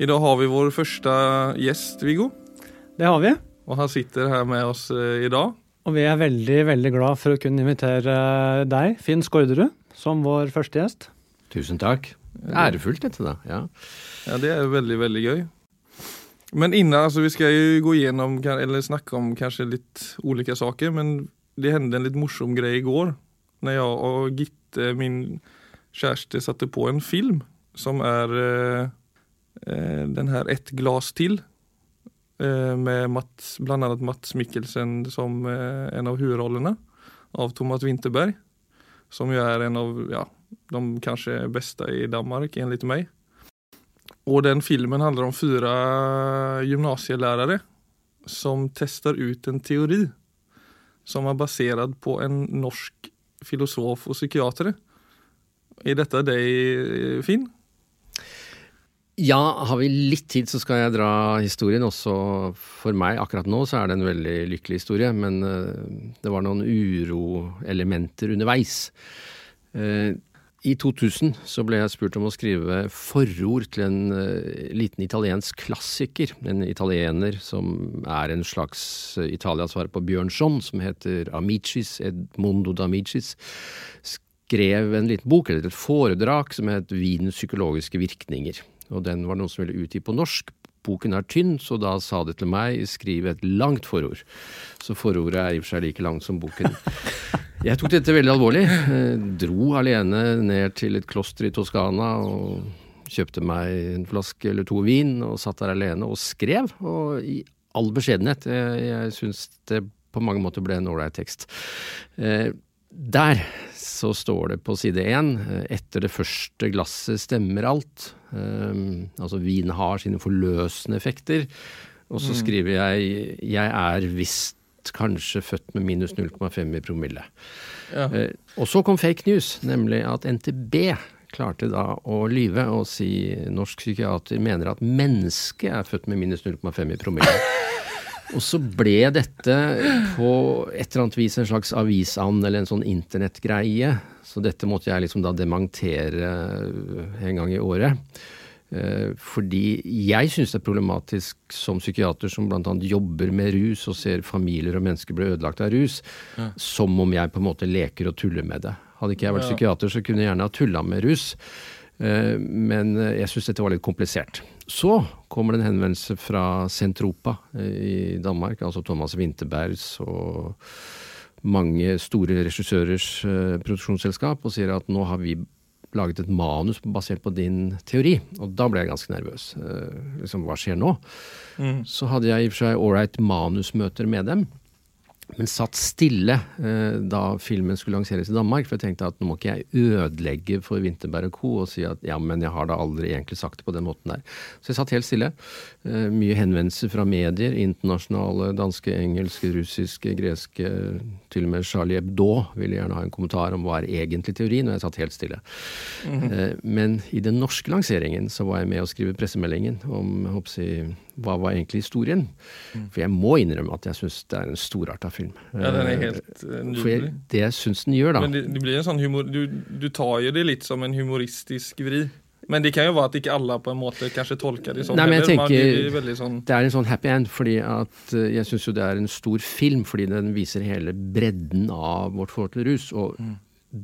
I dag har vi vår første gjest, Viggo. Det har vi. Og han sitter her med oss eh, i dag. Og vi er veldig veldig glad for å kunne invitere deg, Finn Skårderud, som vår første gjest. Tusen takk. Ærefullt dette, da. Ja. Ja, det er veldig, veldig gøy. Men innan, altså vi skal jo gå gjennom, eller snakke om kanskje litt ulike saker, men det hendte en litt morsom greie i går. Når jeg og Gitte, min kjæreste, satte på en film som er eh, eh den her Ett glass til. Eh, med Mats, blant annet Mats Mikkelsen som eh, en av hovedrollene. Av Thomas Winterberg. Som jo er en av ja, de kanskje beste i Danmark, enligt meg. Og den filmen handler om fire gymnasielærere som tester ut en teori som er basert på en norsk filosof og psykiater. Er dette deg, Finn? Ja, har vi litt tid, så skal jeg dra historien. Også for meg akkurat nå så er det en veldig lykkelig historie, men uh, det var noen uroelementer underveis. Uh, i 2000 så ble jeg spurt om å skrive forord til en uh, liten italiensk klassiker. En italiener som er en slags uh, Italias svar på Bjørnson, som heter Amicis, Edmondo d'Amicis. Skrev en liten bok, eller et foredrag, som het Vinens psykologiske virkninger. Og den var noen som ville utgi på norsk. Boken er tynn, så da sa de til meg skriv et langt forord. Så forordet er i og for seg like langt som boken. Jeg tok dette veldig alvorlig. Eh, dro alene ned til et kloster i Toskana og kjøpte meg en flaske eller to vin og satt der alene og skrev. Og i all beskjedenhet. Jeg, jeg syns det på mange måter ble en ålreit tekst. Eh, der så står det på side én eh, etter det første glasset stemmer alt. Um, altså vin har sine forløsende effekter. Og så mm. skriver jeg jeg er visst kanskje født med minus 0,5 i promille. Ja. Uh, og så kom fake news, nemlig at NTB klarte da å lyve og si norsk psykiater mener at mennesket er født med minus 0,5 i promille. Og så ble dette på et eller annet vis en slags avisand eller en sånn internettgreie. Så dette måtte jeg liksom da dementere en gang i året. Eh, fordi jeg syns det er problematisk som psykiater som bl.a. jobber med rus og ser familier og mennesker bli ødelagt av rus, ja. som om jeg på en måte leker og tuller med det. Hadde ikke jeg vært psykiater, så kunne jeg gjerne ha tulla med rus. Eh, men jeg syns dette var litt komplisert. Så kommer det en henvendelse fra Sentropa eh, i Danmark, altså Thomas Winterbergs og mange store regissørers uh, produksjonsselskap, og sier at nå har vi laget et manus basert på din teori. Og da ble jeg ganske nervøs. Uh, liksom, hva skjer nå? Mm. Så hadde jeg i og for seg ålreit manusmøter med dem men satt stille eh, da filmen skulle lanseres i Danmark. For jeg tenkte at nå må ikke jeg ødelegge for Winterberg og co. og si at ja, men jeg har da aldri egentlig sagt det på den måten der. Så jeg satt helt stille. Eh, mye henvendelser fra medier. Internasjonale, danske, engelske, russiske, greske. Til og med Charlie Hebdo ville gjerne ha en kommentar om hva er egentlig teorien, og jeg satt helt stille. Mm -hmm. eh, men i den norske lanseringen så var jeg med å skrive pressemeldingen om håper jeg, hva var egentlig historien? Mm. For jeg må innrømme at jeg syns det er en storarta film. Ja, den er eh, helt nydelig. For jeg, det jeg syns den gjør, da Men det, det blir en sånn humor, du, du, tar jo det litt som en humoristisk vri. Men det kan jo være at ikke alle på en måte kanskje tolker det sånn. Nei, men jeg tenker, det, sånn det er en sånn happy end, fordi at uh, jeg syns jo det er en stor film fordi den viser hele bredden av vårt forhold til rus. Og mm.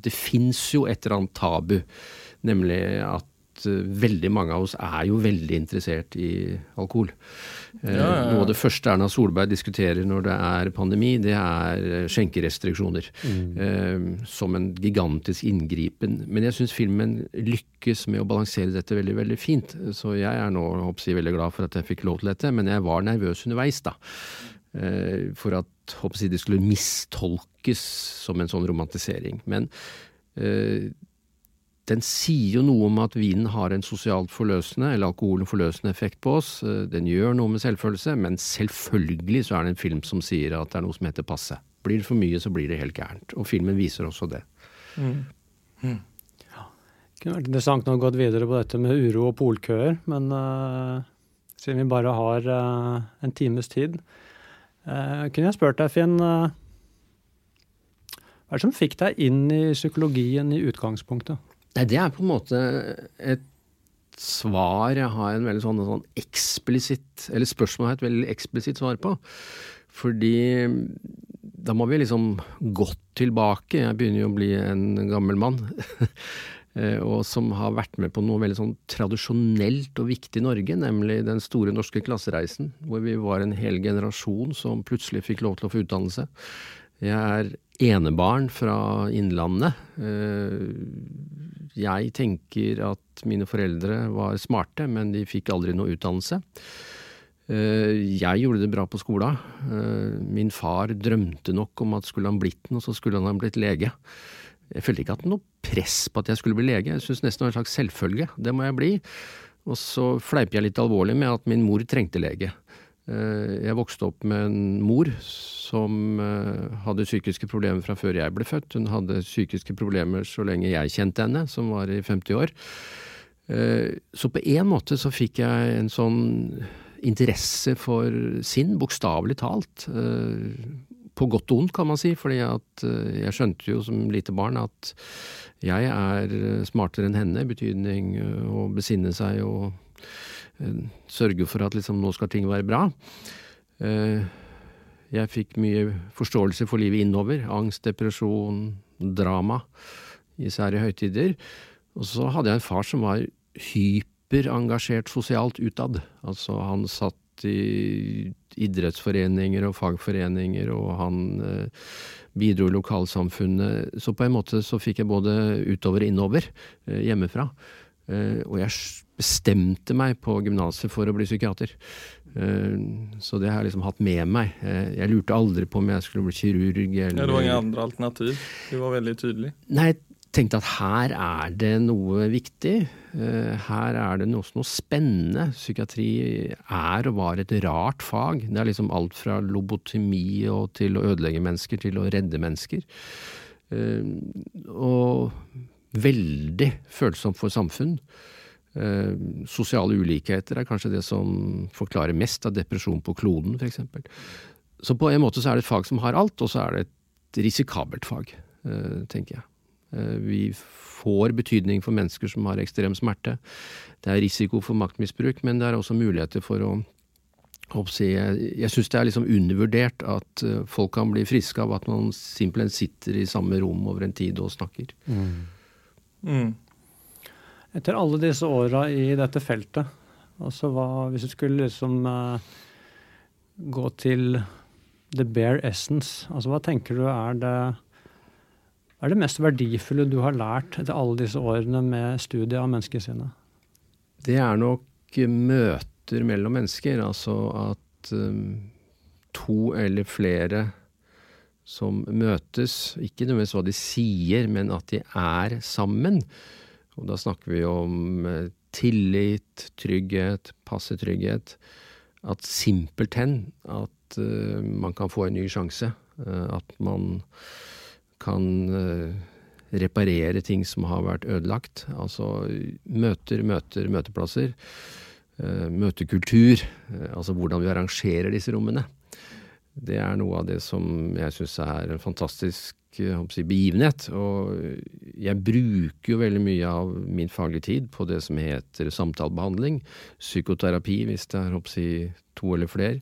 det fins jo et eller annet tabu, nemlig at Eh, veldig mange av oss er jo veldig interessert i alkohol. Eh, ja, ja, ja. Noe av det første Erna Solberg diskuterer når det er pandemi, det er eh, skjenkerestriksjoner. Mm. som en gigantisk inngripen. Men jeg syns filmen lykkes med å balansere dette veldig veldig fint. Så jeg er nå jeg, veldig glad for at jeg fikk lov til dette, men jeg var nervøs underveis, da. for at jeg, det skulle mistolkes som en sånn romantisering. Men den sier jo noe om at vinen har en sosialt forløsende, eller alkoholen forløsende effekt på oss. Eh, den gjør noe med selvfølelse, men selvfølgelig så er det en film som sier at det er noe som heter passe. Blir det for mye, så blir det helt gærent. Og filmen viser også det. Mm. Mm. Ja. Det kunne vært interessant å gå videre på dette med uro og polkøer, men uh, siden vi bare har uh, en times tid, uh, kunne jeg spurt deg, Finn Hva er det som fikk deg inn i psykologien i utgangspunktet? Nei, det er på en måte et svar jeg har en veldig sånn, sånn eksplisitt Eller spørsmålet har et veldig eksplisitt svar på. Fordi da må vi liksom gått tilbake. Jeg begynner jo å bli en gammel mann. Eh, og som har vært med på noe veldig sånn tradisjonelt og viktig i Norge, nemlig den store norske klassereisen, hvor vi var en hel generasjon som plutselig fikk lov til å få utdannelse. Jeg er enebarn fra Innlandet. Eh, jeg tenker at mine foreldre var smarte, men de fikk aldri noe utdannelse. Eh, jeg gjorde det bra på skolen. Min far drømte nok om at skulle han blitt noe, så skulle han ha blitt lege. Jeg følte ikke at noe press på at jeg skulle bli lege. Jeg syntes nesten det var en slags selvfølge. Det må jeg bli. Og så fleip jeg litt alvorlig med at min mor trengte lege. Eh, jeg vokste opp med en mor som eh, hadde psykiske problemer fra før jeg ble født. Hun hadde psykiske problemer så lenge jeg kjente henne, som var i 50 år. Eh, så på en måte så fikk jeg en sånn interesse for sinn, bokstavelig talt på godt og ondt, kan man si. fordi jeg skjønte jo som lite barn at jeg er smartere enn henne, i betydning å besinne seg og sørge for at liksom nå skal ting være bra. Jeg fikk mye forståelse for livet innover. Angst, depresjon, drama, især i høytider. Og så hadde jeg en far som var hyperengasjert sosialt utad. Altså han satt i idrettsforeninger og fagforeninger, og han eh, bidro i lokalsamfunnet. Så på en måte så fikk jeg både utover og innover eh, hjemmefra. Eh, og jeg bestemte meg på gymnaset for å bli psykiater. Så det har jeg liksom hatt med meg. Jeg lurte aldri på om jeg skulle bli kirurg. Eller... Ja, det var ingen andre alternativ? Du var veldig tydelig? Nei, jeg tenkte at her er det noe viktig. Eh, her er det også noe spennende. Psykiatri er og var et rart fag. Det er liksom alt fra lobotemi og til å ødelegge mennesker til å redde mennesker. Eh, og veldig følsomt for samfunn. Eh, sosiale ulikheter er kanskje det som forklarer mest av depresjon på kloden, f.eks. Så på en måte så er det et fag som har alt, og så er det et risikabelt fag, tenker jeg. Eh, vi får betydning for mennesker som har ekstrem smerte. Det er risiko for maktmisbruk, men det er også muligheter for å jeg, jeg syns det er liksom undervurdert at eh, folk kan bli friske av at man simpelthen sitter i samme rom over en tid og snakker. Mm. Mm. Etter alle disse åra i dette feltet, altså hva, hvis du skulle liksom uh, gå til the bare essence, altså hva tenker du er det hva er det mest verdifulle du har lært etter alle disse årene med studiet av menneskesinnet? Det er nok møter mellom mennesker. Altså at um, to eller flere som møtes, ikke nødvendigvis hva de sier, men at de er sammen. Og da snakker vi om uh, tillit, trygghet, passe trygghet. At simpelthen at uh, man kan få en ny sjanse. Uh, at man kan uh, reparere ting som har vært ødelagt. Altså møter, møter, møteplasser. Eh, møtekultur. Eh, altså hvordan vi arrangerer disse rommene. Det er noe av det som jeg syns er en fantastisk si, begivenhet. Og jeg bruker jo veldig mye av min faglige tid på det som heter samtalebehandling. Psykoterapi, hvis det er hoppsi, to eller flere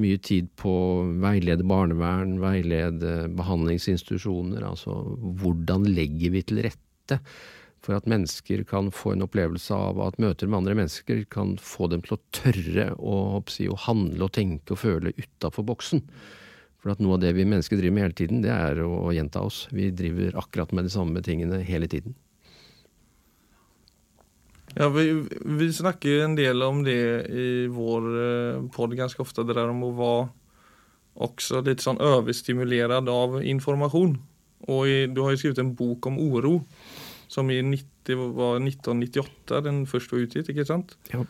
mye tid på å veilede barnevern, veilede behandlingsinstitusjoner. Altså hvordan legger vi til rette for at mennesker kan få en opplevelse av at møter med andre mennesker kan få dem til å tørre å, å handle og tenke og føle utafor boksen. For at noe av det vi mennesker driver med hele tiden, det er å, gjenta oss. Vi driver akkurat med de samme tingene hele tiden. Ja, vi, vi snakker en del om det i vår eh, podd ganske ofte, det der om å være også litt sånn overstimulert av informasjon. Og i, du har jo skrevet en bok om uro, som i 90, var 1998 den første var utgitt, ikke sant? Ja.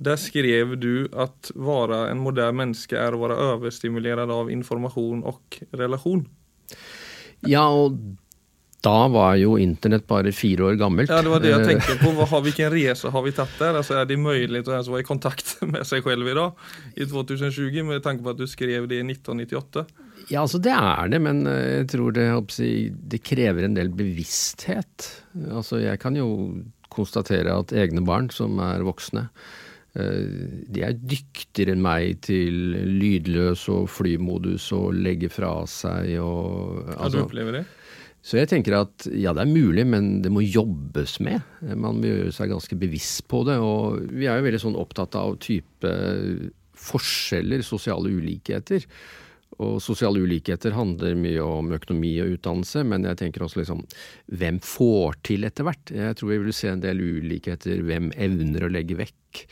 Der skrev du at være en moderne menneske er å være overstimulert av informasjon og relasjon. Ja, og da var jo internett bare fire år gammelt. Ja, Det var det jeg tenkte på. Hva, hvilken reise har vi tatt der? Altså, er det mulig å være i kontakt med seg selv i dag, i 2020, med tanke på at du skrev det i 1998? Ja, altså det er det, men eh, jeg tror det, det krever en del bevissthet. Altså jeg kan jo konstatere at egne barn, som er voksne, eh, de er dyktigere enn meg til lydløs og flymodus og legge fra seg og Ja, du altså, opplever det? Så jeg tenker at ja, det er mulig, men det må jobbes med. Man må gjøre seg ganske bevisst på det. Og vi er jo veldig sånn opptatt av type forskjeller, sosiale ulikheter. Og sosiale ulikheter handler mye om økonomi og utdannelse, men jeg tenker også liksom hvem får til etter hvert? Jeg tror vi vil se en del ulikheter. Hvem evner å legge vekk?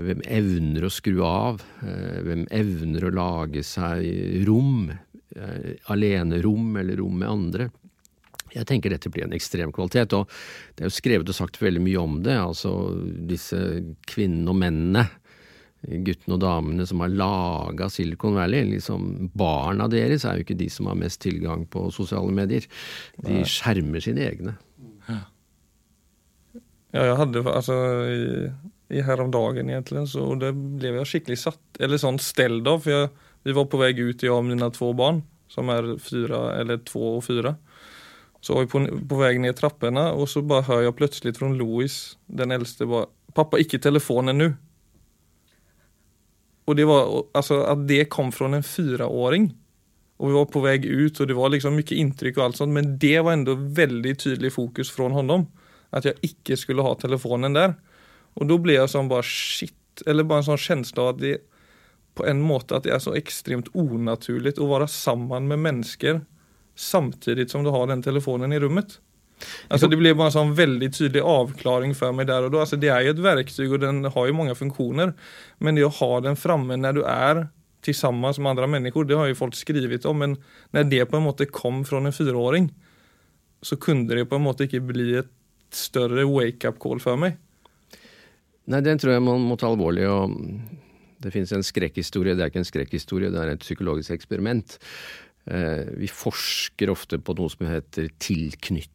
Hvem evner å skru av? Eh, Hvem evner å lage seg rom? eh, Alenerom eller rom med andre? Jeg tenker dette blir en ekstrem kvalitet, og det er jo skrevet og sagt veldig mye om det. Altså disse kvinnene og mennene, guttene og damene som har laga Silicon Valley. liksom Barna deres er jo ikke de som har mest tilgang på sosiale medier. De skjermer sine egne. Ja, jeg hadde altså i, i dagen egentlig så det ble jeg skikkelig satt, eller sånn stelt av. for jeg, vi var på vei ut, jeg og mine to barn som er fyra, eller två og fyra. Så var vi på, på vei ned trappene, og så bare hører jeg plutselig fra Louis, den eldste, bare Pappa, ikke telefonen nu. Och det var alltså att det kom från en fyraåring. Och vi var på väg ut och det var liksom mycket intryck och allt sånt. Men det var ändå väldigt tydlig fokus från honom. Att jag ikke skulle ha telefonen der. Og da ble jeg sånn bare shit, eller bare en sånn känsla av at det på en måte at det er så ekstremt onaturligt å være sammen med mennesker samtidig som du har den telefonen i rommet. Alltså det blir bare en sånn veldig tydelig avklaring for meg der og da. Alltså det er jo et verktyg og den har jo mange funksjoner. Men det å ha den framme når du er sammen med andre mennesker, det har jo folk skrevet om. Men når det på en måte kom fra en fireåring, så kunne det på en måte ikke bli et større wake-up call for meg. Nei, den tror jeg man må ta alvorlig. og Det finnes en skrekkhistorie. Det er ikke en skrekkhistorie, det er et psykologisk eksperiment. Eh, vi forsker ofte på noe som heter tilknytning,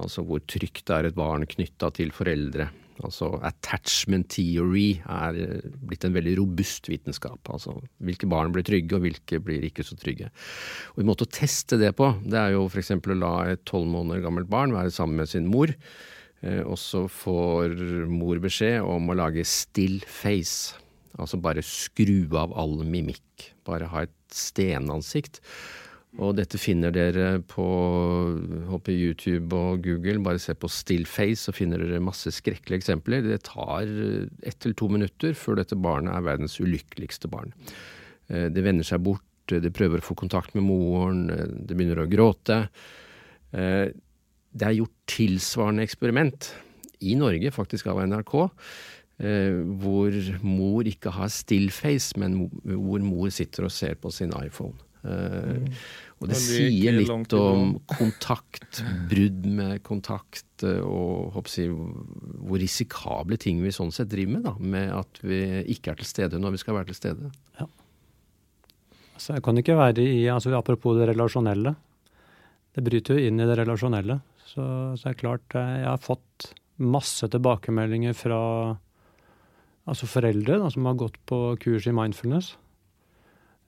altså hvor trygt er et barn knytta til foreldre. Altså attachment theory er eh, blitt en veldig robust vitenskap. Altså hvilke barn blir trygge, og hvilke blir ikke så trygge. Og En måte å teste det på, det er jo f.eks. å la et tolv måneder gammelt barn være sammen med sin mor. Eh, og så får mor beskjed om å lage still face. Altså bare skru av all mimikk. Bare ha et stenansikt. Og dette finner dere på håper YouTube og Google. Bare se på Stillface, så finner dere masse skrekkelige eksempler. Det tar ett til to minutter før dette barnet er verdens ulykkeligste barn. Eh, Det vender seg bort, det prøver å få kontakt med moren, eh, det begynner å gråte. Eh, Det er gjort tilsvarende eksperiment i Norge, faktisk av NRK, eh, hvor mor ikke har stillface, men hvor mor sitter og ser på sin iPhone. Eh, Og det er sier litt om kontakt, brudd med kontakt, eh, og håper jeg, hvor risikable ting vi sånn sett driver med, da, med at vi ikke er til stede når vi skal være til stede. Så jeg kan ikke være i altså Apropos det relasjonelle. Det bryter jo inn i det relasjonelle. Så, så er det klart, eh, jeg har fått masse tilbakemeldinger fra altså foreldre da, som har gått på kurs i mindfulness.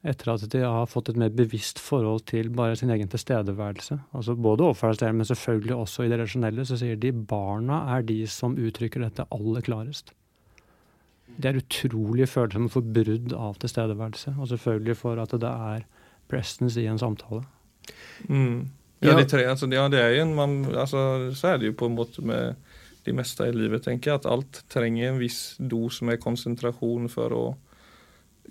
Etter at de har fått et mer bevisst forhold til bare sin egen tilstedeværelse. Altså Både overfor selv, men selvfølgelig også i det relasjonelle, så sier de barna er de som uttrykker dette aller klarest. Det er utrolig følsomme for brudd av tilstedeværelse, og selvfølgelig for at det er presence i en samtale. Mm. Ja, de tre, altså, ja, det er jo en, man, altså, så er det jo på en måte med de meste i livet, tenker jeg, at alt trenger en viss dos med konsentrasjon for å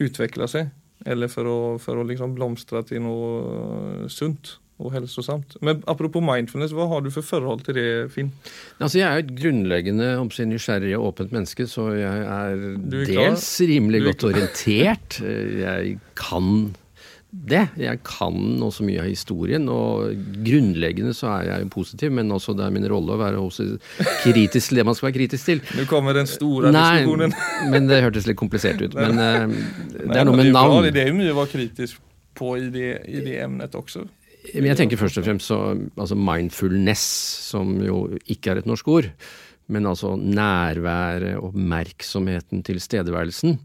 utvikle seg. Eller for å, for å liksom blomstre til noe sunt og helsesamt. Men apropos mindfulness, hva har du for forhold til det, Finn? Altså, Jeg er et grunnleggende om sin nysgjerrig og åpent menneske, så jeg er, er dels rimelig godt orientert. Jeg kan det. Jeg kan også mye av historien, og grunnleggende så er jeg positiv, men også det er min rolle å være også kritisk til det man skal være kritisk til. Nå kommer den store Nei, diskusjonen. men det hørtes litt komplisert ut. Men Nei, det er noe med navn. Det er jo mye å være kritisk på i det, i det emnet også. Men jeg tenker først og fremst så altså mindfulness, som jo ikke er et norsk ord, men altså nærværet, oppmerksomheten, tilstedeværelsen.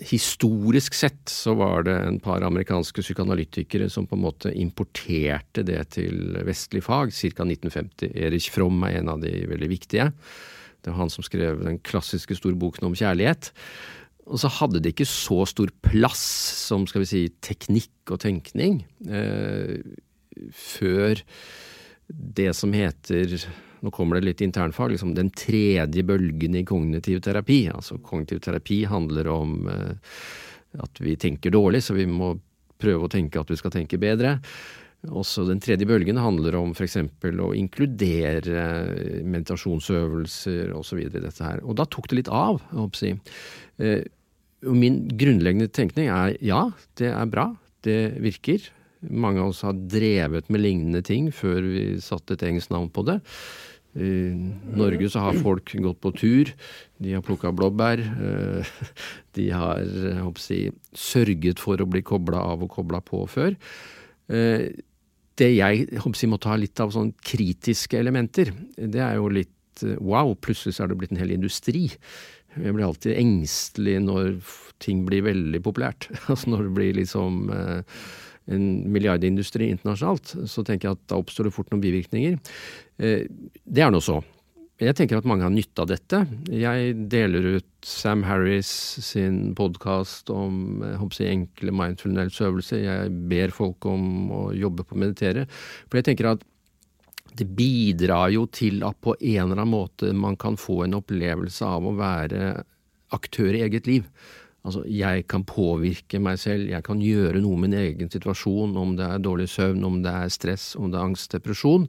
Historisk sett så var det en par amerikanske psykoanalytikere som på en måte importerte det til vestlig fag, ca. 1950. Erich Fromm er en av de veldig viktige. Det var han som skrev den klassiske store boken om kjærlighet. Og så hadde det ikke så stor plass som skal vi si, teknikk og tenkning eh, før det som heter nå kommer det litt internfag, liksom den tredje bølgen i kognitiv terapi. Altså kognitiv terapi handler om eh, at vi tenker dårlig, så vi må prøve å tenke at vi skal tenke bedre. Også den tredje bølgen handler om f.eks. å inkludere meditasjonsøvelser osv. i dette her. Og da tok det litt av, jeg håper jeg. Eh, min grunnleggende tenkning er ja, det er bra, det virker. Mange av oss har drevet med lignende ting før vi satte et engelsk navn på det. I Norge så har folk gått på tur, de har plukka blåbær. Eh, de har jeg, sørget for å bli kobla av og kobla på før. Eh, det jeg jeg, må ta litt av sånn kritiske elementer, det er jo litt eh, wow, plutselig så er det blitt en hel industri. Jeg blir alltid engstelig når ting blir veldig populært. Altså når det blir liksom en milliardindustri internasjonalt, så tenker jeg at da oppstår det fort noen bivirkninger. Eh, det er nå så. Jeg tenker at mange har nytte av dette. Jeg deler ut Sam Harris sin podkast om jeg, enkle mindfulness-øvelser. Jeg ber folk om å jobbe på å meditere. For jeg tenker at det bidrar jo til at på en eller annen måte man kan få en opplevelse av å være aktør i eget liv. Altså, jeg kan påvirke meg selv, jeg kan gjøre noe med min egen situasjon, om det er dårlig søvn, om det er stress, om det er angst, depresjon.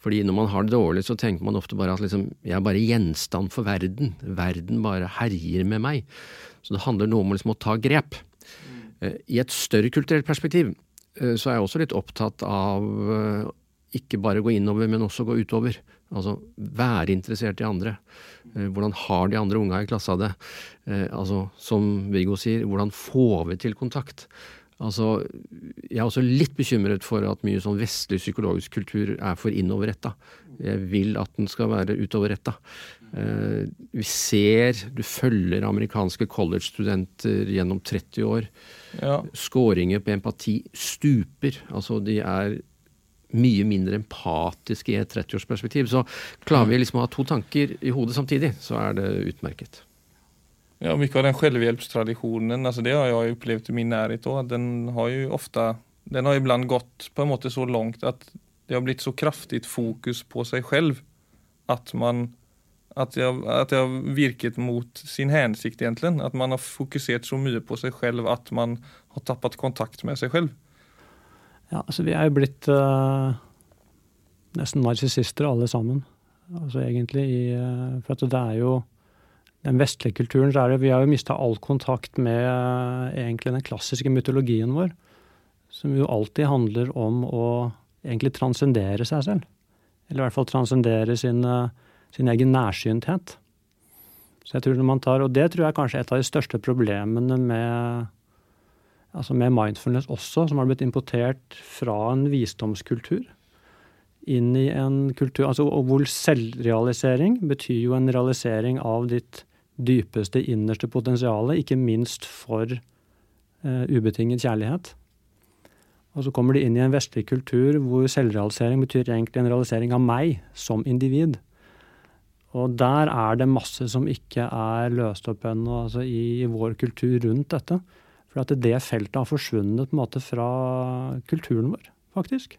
Fordi når man har det dårlig, så tenker man ofte bare at liksom, jeg er bare gjenstand for verden. Verden bare herjer med meg. Så det handler noe om liksom, å ta grep. Eh, I et større kulturelt perspektiv eh, så er jeg også litt opptatt av eh, ikke bare gå innover, men også gå utover. Altså være interessert i andre. Eh, hvordan har de andre unga i klassa det? Eh, altså, som Viggo sier, hvordan får vi til kontakt? Altså, jeg er også litt bekymret for at mye sånn vestlig psykologisk kultur er for innoverretta. Jeg vil at den skal være utoverretta. Eh, vi ser, du følger amerikanske college-studenter gjennom 30 år. Ja. Skåringer på empati stuper. Altså, de er mye mindre empatiske i et 30-årsperspektiv. Så klarer vi liksom å ha to tanker i hodet samtidig, så er det utmerket. Ja, Mye av den selvhjelpstradisjonen altså det har jeg opplevd i min nærhet òg. Den har jo ofte den har iblant gått på en måte så langt at det har blitt så kraftig fokus på seg selv at man at det, har virket mot sin hensikt, egentlig. At man har fokusert så mye på seg selv at man har tappet kontakt med seg selv. Ja, altså vi er jo blitt uh, nesten narsissister alle sammen. Altså egentlig i uh, For at det er jo den vestlige kulturen så er det Vi har jo mista all kontakt med uh, egentlig den klassiske mytologien vår. Som jo alltid handler om å egentlig transcendere seg selv. Eller i hvert fall transcendere sin, sin egen nærsynthet. Så jeg tror når man tar, Og det tror jeg er kanskje et av de største problemene med altså med mindfulness også, som har blitt importert fra en visdomskultur inn i en kultur altså Hvor selvrealisering betyr jo en realisering av ditt dypeste, innerste potensial, ikke minst for eh, ubetinget kjærlighet. Og så kommer de inn i en vestlig kultur hvor selvrealisering betyr egentlig en realisering av meg som individ. Og der er det masse som ikke er løst opp ennå altså i, i vår kultur rundt dette. For at det feltet har forsvunnet på en måte fra kulturen vår, faktisk.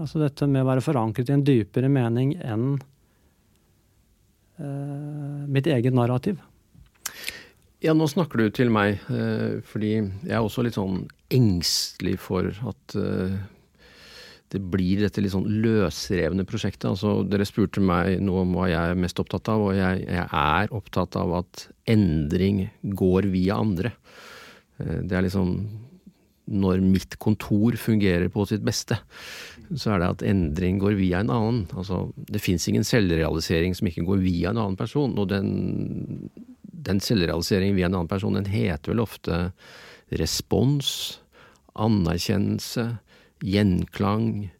Altså dette med å være forankret i en dypere mening enn eh, mitt eget narrativ. Ja, nå snakker du til meg, eh, fordi jeg er også litt sånn engstelig for at eh, det blir dette litt sånn løsrevne prosjektet. Altså, dere spurte meg noe om hva jeg er mest opptatt av, og jeg, jeg er opptatt av at endring går via andre. Eh, det er liksom Når mitt kontor fungerer på sitt beste, så er det at endring går via en annen. Altså, det fins ingen selvrealisering som ikke går via en annen person. Og den, den selvrealiseringen via en annen person, den heter vel ofte respons, anerkjennelse, gjenklang,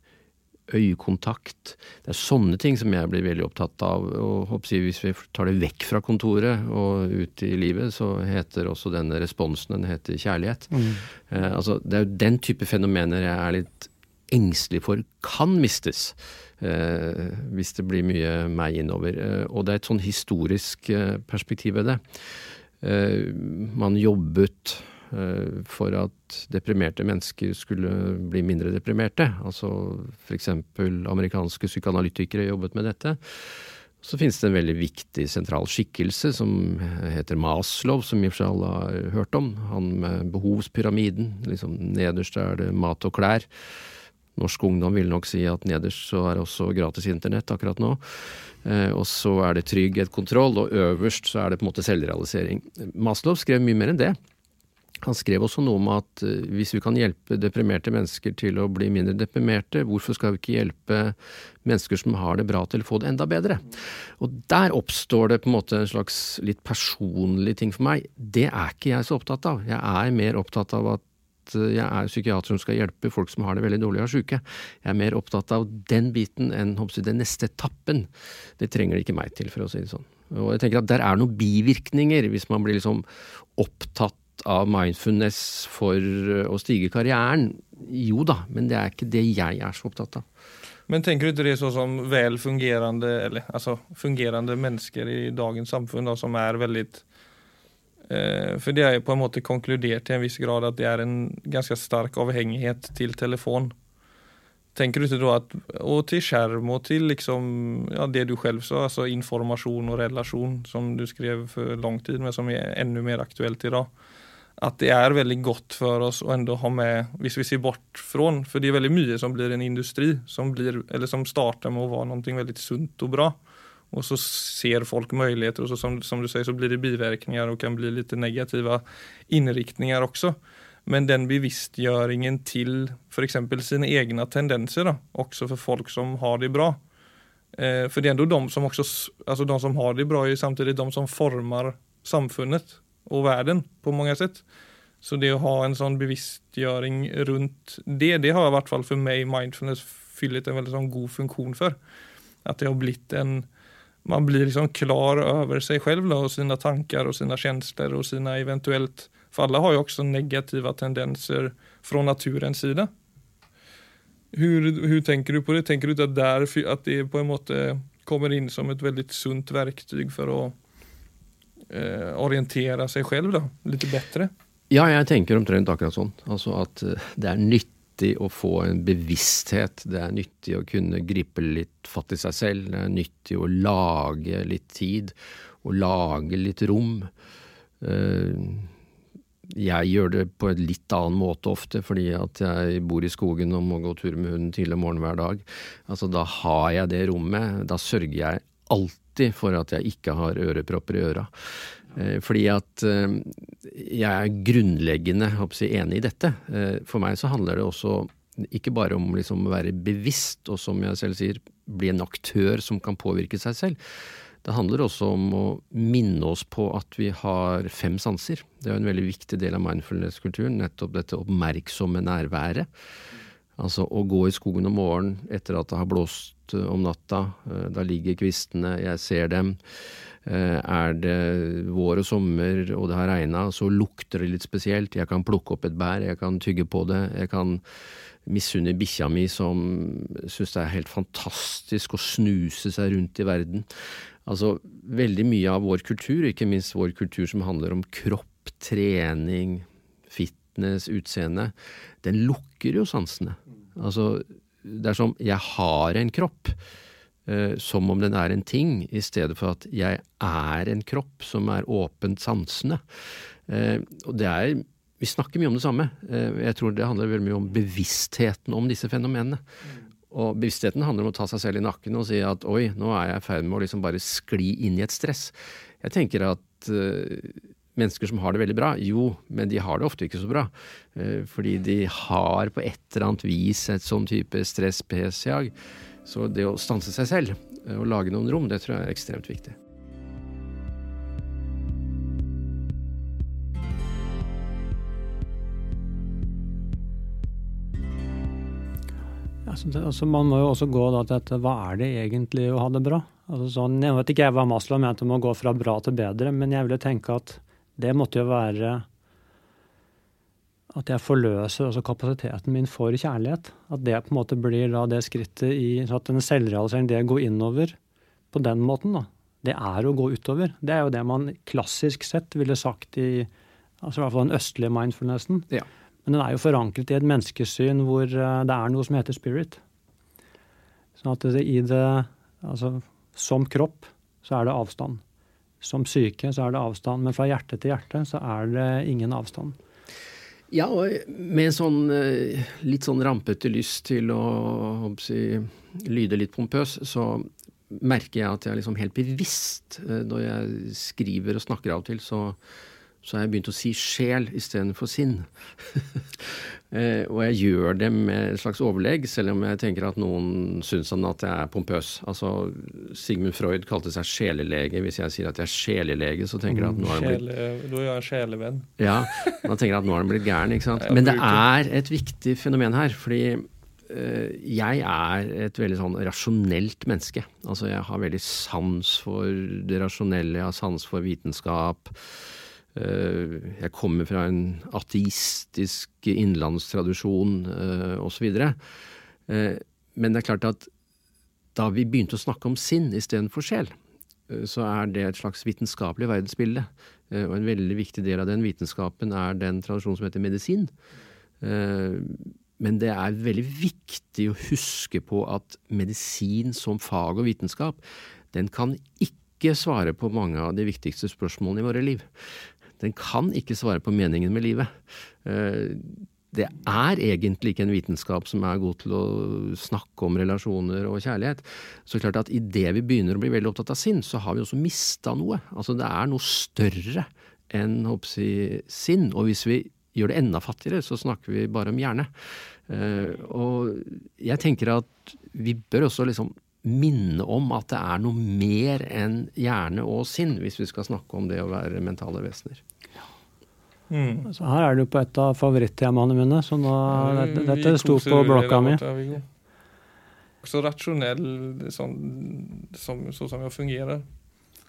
øyekontakt. Det er sånne ting som jeg blir veldig opptatt av. og Hvis vi tar det vekk fra kontoret og ut i livet, så heter også denne responsen den heter kjærlighet. Mm. Eh, altså, det er jo den type fenomener jeg er litt engstelig for kan mistes. Eh, hvis det blir mye meg innover. Eh, og det er et sånn historisk eh, perspektiv ved det. Eh, man jobbet for at deprimerte mennesker skulle bli mindre deprimerte. Altså f.eks. amerikanske psykoanalytikere jobbet med dette. Så finnes det en veldig viktig sentral skikkelse som heter Maslow, som i og for seg alle har hørt om. Han med behovspyramiden. Liksom nederst er det mat og klær. Norsk ungdom vil nok si at nederst så er det også gratis internett akkurat nå. Eh, og så er det trygghet, kontroll, og øverst så er det på en måte selvrealisering. Maslow skrev mye mer enn det. Han skrev også noe om at uh, hvis vi kan hjelpe deprimerte mennesker til å bli mindre deprimerte, hvorfor skal vi ikke hjelpe mennesker som har det bra til å få det enda bedre? Og der oppstår det på en måte en slags litt personlig ting for meg. Det er ikke jeg så opptatt av. Jeg er mer opptatt av at uh, jeg er psykiater som skal hjelpe folk som har det veldig dårlig og er syke. Jeg er mer opptatt av den biten enn den neste etappen. Det trenger det ikke meg til, for å si det sånn. Og jeg tenker at Der er noen bivirkninger hvis man blir liksom opptatt av mindfulness for eh, å stige karrieren. Jo da, men det er ikke det jeg er så opptatt av. Men tenker du ikke det sånn som vel fungerende, eller, altså, fungerende mennesker i dagens samfunn da, som er veldig eh, For det er jo på en måte konkludert til en viss grad at det er en ganske sterk avhengighet til telefon. Tenker du ikke da at, Og til skjerm og til liksom, ja, det du selv sa, altså informasjon og relasjon, som du skrev for lang tid, men som er enda mer aktuelt i dag at det er veldig godt for oss å ändå ha med, hvis vi ser bort fra For det er veldig mye som blir en industri, som, blir, eller som starter med å være noe veldig sunt og bra. Og så ser folk muligheter, og så, som, som, du sier, så blir det bivirkninger og kan bli litt negative innriktninger også. Men den bevisstgjøringen til f.eks. sine egne tendenser, da, også for folk som har det bra. Eh, for det er ändå de som også, altså de som har det bra, er samtidig de som former samfunnet og verden på mange sett. Så det å ha en sånn bevisstgjøring rundt det, det har i hvert fall for meg mindfulness fyllet en veldig sånn god funksjon for. At det har blitt en Man blir liksom klar over seg selv da, og sine tanker og sine følelser og sine eventuelt For alle har jo også negative tendenser fra naturens side. Hvordan tenker du på det? Tenker du at, der, at det på en måte kommer inn som et veldig sunt verktøy for å eh, orientere seg selv da, litt bedre? Ja, jeg tenker omtrent akkurat sånn. Altså at eh, det er nyttig å få en bevissthet. Det er nyttig å kunne gripe litt fatt i seg selv. Det er nyttig å lage litt tid. Og lage litt rom. Eh, jeg gjør det på en litt annen måte ofte, fordi at jeg bor i skogen og må gå tur med hunden tidlig om morgenen hver dag. Altså, da har jeg det rommet. Da sørger jeg alltid for at jeg ikke har ørepropper i øra. Eh, fordi at eh, jeg er grunnleggende jeg, enig i dette. Eh, for meg så handler det også ikke bare om liksom å være bevisst, og som jeg selv sier, bli en aktør som kan påvirke seg selv. Det handler også om å minne oss på at vi har fem sanser. Det er en veldig viktig del av mindfulness-kulturen, nettopp dette oppmerksomme nærværet. Altså å gå i skogen om morgenen etter at det har blåst eh, om natta. Eh, da ligger kvistene, jeg ser dem. Eh, er det vår og sommer og det har regna, så lukter det litt spesielt. Jeg kan plukke opp et bær, jeg kan tygge på det. Jeg kan misunne bikkja mi som syns det er helt fantastisk å snuse seg rundt i verden. Altså, veldig mye av vår kultur, ikke minst vår kultur som handler om kropp, trening, fitness, utseende, den lukker jo sansene. Altså, det er som jeg har en kropp, eh, som om den er en ting, i stedet for at jeg er en kropp som er åpent sansende. Eh, og det er Vi snakker mye om det samme. Eh, jeg tror det handler veldig mye om bevisstheten om disse fenomenene. Og bevisstheten handler om å ta seg selv i nakken og si at oi, nå er jeg i ferd med å liksom bare skli inn i et stress. Jeg tenker at uh, mennesker som har det veldig bra? Jo, men de har det ofte ikke så bra. Eh, fordi de har på et eller annet vis et sånn type stress-pes-jag. Så det å stanse seg selv eh, og lage noen rom, det tror jeg er ekstremt viktig. Altså, man må jo også gå da til dette hva er det egentlig å ha det bra? Altså, sånn, jeg vet ikke jeg hva Maslow mente om å gå fra bra til bedre, men jeg ville tenke at det måtte jo være at jeg forløser altså kapasiteten min for kjærlighet. At det på en måte blir da det skrittet i så At den selvrealiseringen, det går innover på den måten, da, det er å gå utover. Det er jo det man klassisk sett ville sagt i altså i hvert fall den østlige mindfulnessen. Ja. Men den er jo forankret i et menneskesyn hvor eh, det er noe som heter spirit. Sånn at det i det Altså som kropp så er det avstand. Som syke så er det avstand. Men fra hjerte til hjerte så er det ingen avstand. Ja, og med sånn eh, litt sånn rampete lyst til å si, lyde litt pompøs, så merker jeg at jeg liksom helt bevisst, eh, når jeg skriver og snakker av og til, så så har jeg begynt å si sjel istedenfor sinn. eh, og jeg gjør det med et slags overlegg, selv om jeg tenker at noen syns at jeg er pompøs. Altså, Sigmund Freud kalte seg sjelelege. Hvis jeg sier at jeg er sjelelege, så tenker jeg at nå har han blitt Da er en sjelevenn. Ja, da tenker at nå har han blitt gæren. ikke sant? Men det er et viktig fenomen her. fordi eh, jeg er et veldig sånn rasjonelt menneske. Altså jeg har veldig sans for det rasjonelle, jeg har sans for vitenskap. Eh, jeg kommer fra en ateistisk innlandstradisjon uh, osv. Uh, men det er klart at da vi begynte å snakke om sinn istedenfor sjel, så er det et slags vitenskapelig verdensbilde. Og en veldig viktig del av den vitenskapen er den tradisjonen som heter medisin. Men det er veldig viktig å huske på at medisin som fag og vitenskap, den kan ikke svare på mange av de viktigste spørsmålene i våre liv den kan ikke svare på meningen med livet. Eh, det er egentlig ikke en vitenskap som er god til å snakke om relasjoner og kjærlighet. Så klart at idet vi begynner å bli veldig opptatt av sinn, så har vi også mista noe. Altså det er noe større enn jeg, sinn. Og hvis vi gjør det enda fattigere, så snakker vi bare om hjerne. Eh, og jeg tenker at vi bør også liksom minne om at det er noe mer enn hjerne og sinn, hvis vi skal snakke om det å være mentale vesener. Mm. Så her er du på et av favorittemaene mine, så nå, dette, dette sto på blokka mi. Så rasjonell sånn, som, så som jeg fungerer.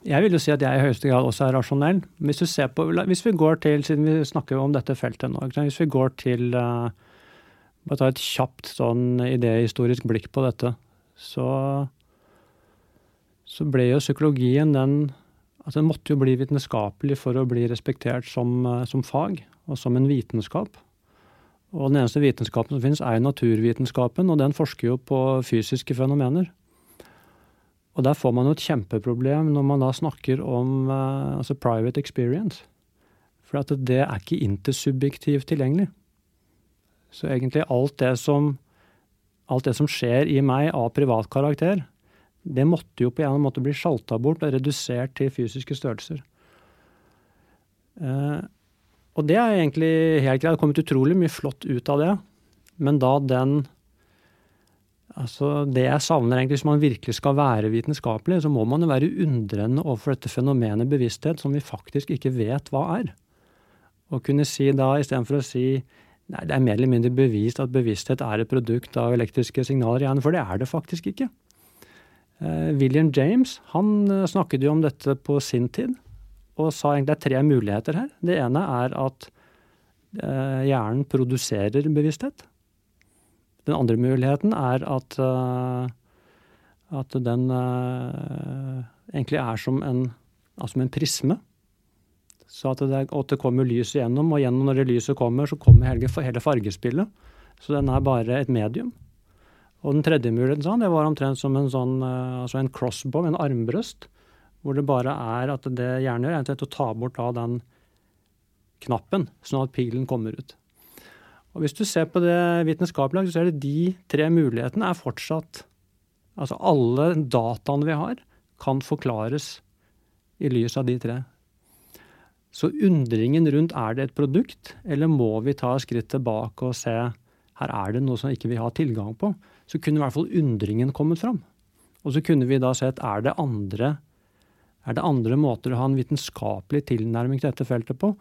Jeg vil jo si at jeg i høyeste grad også er rasjonell. Hvis, på, hvis vi går til, siden vi snakker om dette feltet nå, hvis vi går til uh, Bare ta et kjapt sånn idéhistorisk blikk på dette så, så ble jo psykologien den altså det måtte jo bli vitenskapelig for å bli respektert som, eh, som, fag og som en vitenskap. Og den eneste vitenskapen som finnes, er naturvitenskapen, og den forsker jo på fysiske fenomener. Og der får man jo et kjempeproblem når man da snakker om uh, altså private experience. For at det er ikke intersubjektivt tilgjengelig. Så egentlig alt det som alt det som skjer i meg av privat karakter, det måtte jo på en eller annen måte bli sjalta bort og redusert til fysiske størrelser. Eh, og det er egentlig helt greit. Det har kommet utrolig mye flott ut av det. Men da den Altså, det jeg savner egentlig, Hvis man virkelig skal være vitenskapelig, så må man jo være undrende overfor dette fenomenet bevissthet, som vi faktisk ikke vet hva er. Og kunne si da, istedenfor å si Nei, Det er mer eller mindre bevist at bevissthet er et produkt av elektriske signaler i hjernen, for det er det faktisk ikke. Eh, William James han eh, snakket jo om dette på sin tid, og sa egentlig det er tre muligheter her. Det ene er at eh, hjernen produserer bevissthet. Den andre muligheten er at, at den egentlig er som en, altså en prisme. Så at det, at det kommer lys igjennom, og gjennom når det lyset kommer, så kommer hele fargespillet. Så den er bare et medium. Og den tredje muligheten sånn, det var omtrent som en sånn, eh, altså en crossbow, en armbrøst, hvor det bare er at det gjerne gjør, er å ta bort da den knappen, sånn at pilen kommer ut. Og Hvis du ser på det vitenskapelige, så er det de tre mulighetene er fortsatt Altså alle dataene vi har, kan forklares i lys av de tre. Så undringen rundt er det et produkt, eller må vi ta skritt tilbake og se her er det noe som ikke vi har tilgang på, så kunne i hvert fall undringen kommet fram. Og så kunne vi da sett er det andre, er det andre måter å ha en vitenskapelig tilnærming til dette feltet på.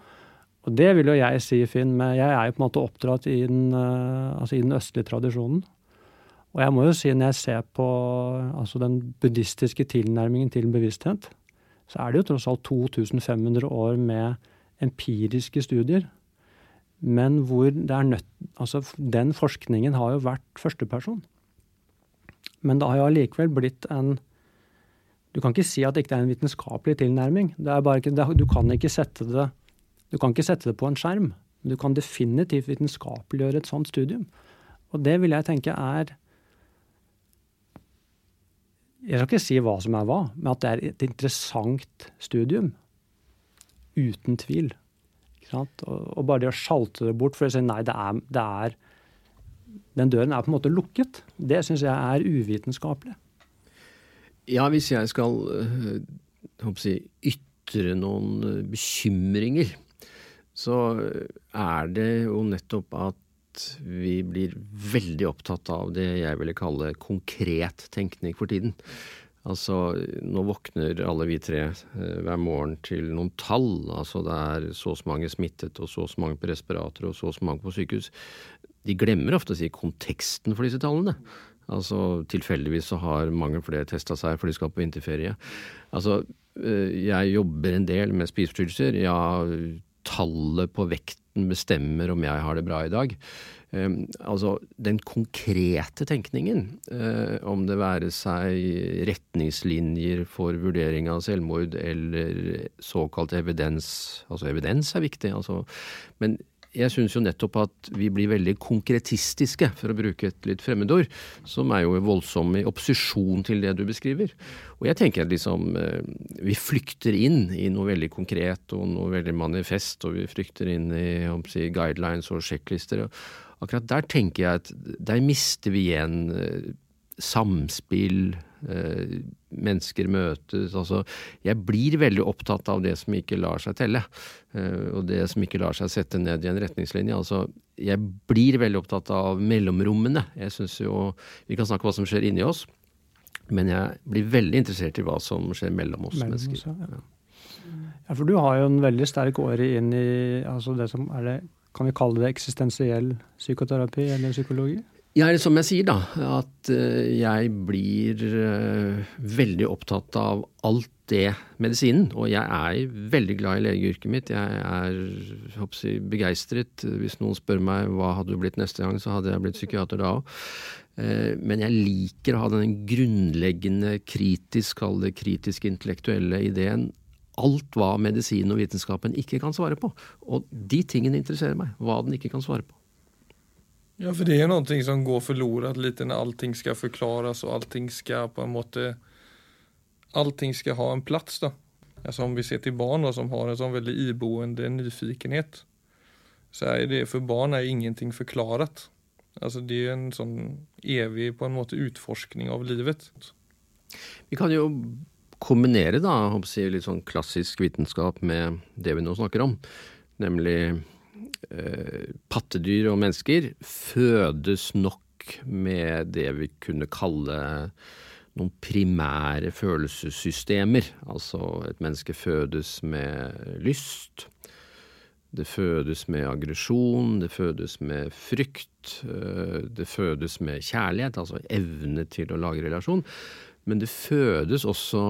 Og det vil jo jeg si, Finn, men jeg er jo på en måte oppdratt i den, uh, altså i den østlige tradisjonen. Og jeg må jo si, når jeg ser på altså den buddhistiske tilnærmingen til bevissthet, så er det jo tross alt 2500 år med empiriske studier. Men hvor det er nødt Altså, den forskningen har jo vært førsteperson. Men det har jo allikevel blitt en Du kan ikke si at det ikke er en vitenskapelig tilnærming. Ikke, det, du, kan ikke sette det, du kan ikke sette det på en skjerm. Du kan definitivt vitenskapeliggjøre et sånt studium. Og det vil jeg tenke er Jeg skal ikke si hva som er hva, men at det er et interessant studium. Uten tvil. Og, og, bare det å sjalte det bort for å si nei, det er, det er Den døren er på en måte lukket. Det syns jeg er uvitenskapelig. Ja, hvis jeg skal øh, si, ytre noen øh, bekymringer, så er det jo nettopp at vi blir veldig opptatt av det jeg ville kalle konkret tenkning for tiden. Altså, nå våkner alle vi tre eh, hver morgen til noen tall. Altså det er så og så mange smittet, og så og så mange på respirator, og så og så mange på sykehus. De glemmer ofte å si konteksten for disse tallene. Altså tilfeldigvis så har mange flere testa seg for de skal på vinterferie. Altså, eh, jeg jobber en del med spiseforstyrrelser. Ja, tallet på vekten bestemmer om jeg har det bra i dag. Ehm, altså den konkrete tenkningen, eh, om det være seg retningslinjer for vurdering av selvmord eller såkalt evidens Altså evidens er viktig, altså. Men jeg syns jo nettopp at vi blir veldig konkretistiske, for å bruke et litt fremmedord, som er jo voldsom i opposisjon til det du beskriver. Og jeg tenker at liksom eh, vi flykter inn i noe veldig konkret og noe veldig manifest, og vi flykter inn i si, guidelines og sjekklister. Akkurat der tenker jeg at der mister vi igjen eh, samspill, mennesker møtes Altså, jeg blir veldig opptatt av det som ikke lar seg telle. Eh, og det som ikke lar seg sette ned i en retningslinje. Altså, jeg blir veldig opptatt av mellomrommene. Jeg synes jo Vi kan snakke om hva som skjer inni oss, men jeg blir veldig interessert i hva som skjer mellom oss mellom mennesker. Oss, ja. ja. for du har jo en veldig sterk åre inn i altså det som er det kan vi kalle det eksistensiell psykoterapi eller psykologi? Ja, er som jeg sier, da. At eh, jeg blir eh, veldig opptatt av alt det medisinen. Og jeg er veldig glad i legeyrket mitt. Jeg er jeg, begeistret. Hvis noen spør meg hva hadde du blitt neste gang, så hadde jeg blitt psykiater da òg. Eh, men jeg liker å ha den grunnleggende kritisk, kall det kritisk intellektuelle ideen alt hva medisinen og vitenskapen ikke kan svare på. Og de tingene interesserer meg. Hva den ikke kan svare på. Ja, for det er noe som går forlorat litt når allting skal forklares og allting skal på en måte Allting skal ha en plass, da. Altså om vi ser til barn da, som har en sånn veldig iboende nyfikenhet, så er det for barn er ingenting forklart. Altså det er en sånn evig på en måte utforskning av livet. Vi kan jo kombinere da, litt sånn klassisk vitenskap med det vi nå snakker om, nemlig pattedyr og mennesker fødes nok med det vi kunne kalle noen primære følelsessystemer. Altså et menneske fødes med lyst. Det fødes med aggresjon, det fødes med frykt, eh, det fødes med kjærlighet, altså evne til å lage relasjon. Men det fødes også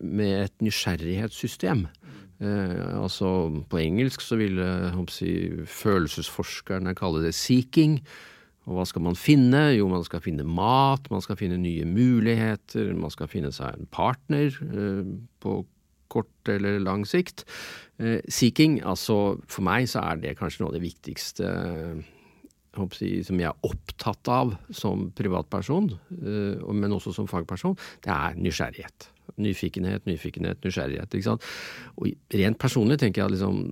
med et nysgjerrighetssystem. Eh, altså På engelsk så ville si, følelsesforskerne kalle det 'seeking'. Og hva skal man finne? Jo, man skal finne mat, man skal finne nye muligheter, man skal finne seg en partner eh, på kort eller lang sikt. Eh, seeking, altså for meg så er det kanskje noe av det viktigste som jeg er opptatt av som privatperson, eh, men også som fagperson, det er nysgjerrighet. Nyfikenhet, nyfikenhet, nysgjerrighet. ikke sant? Og rent personlig tenker jeg at liksom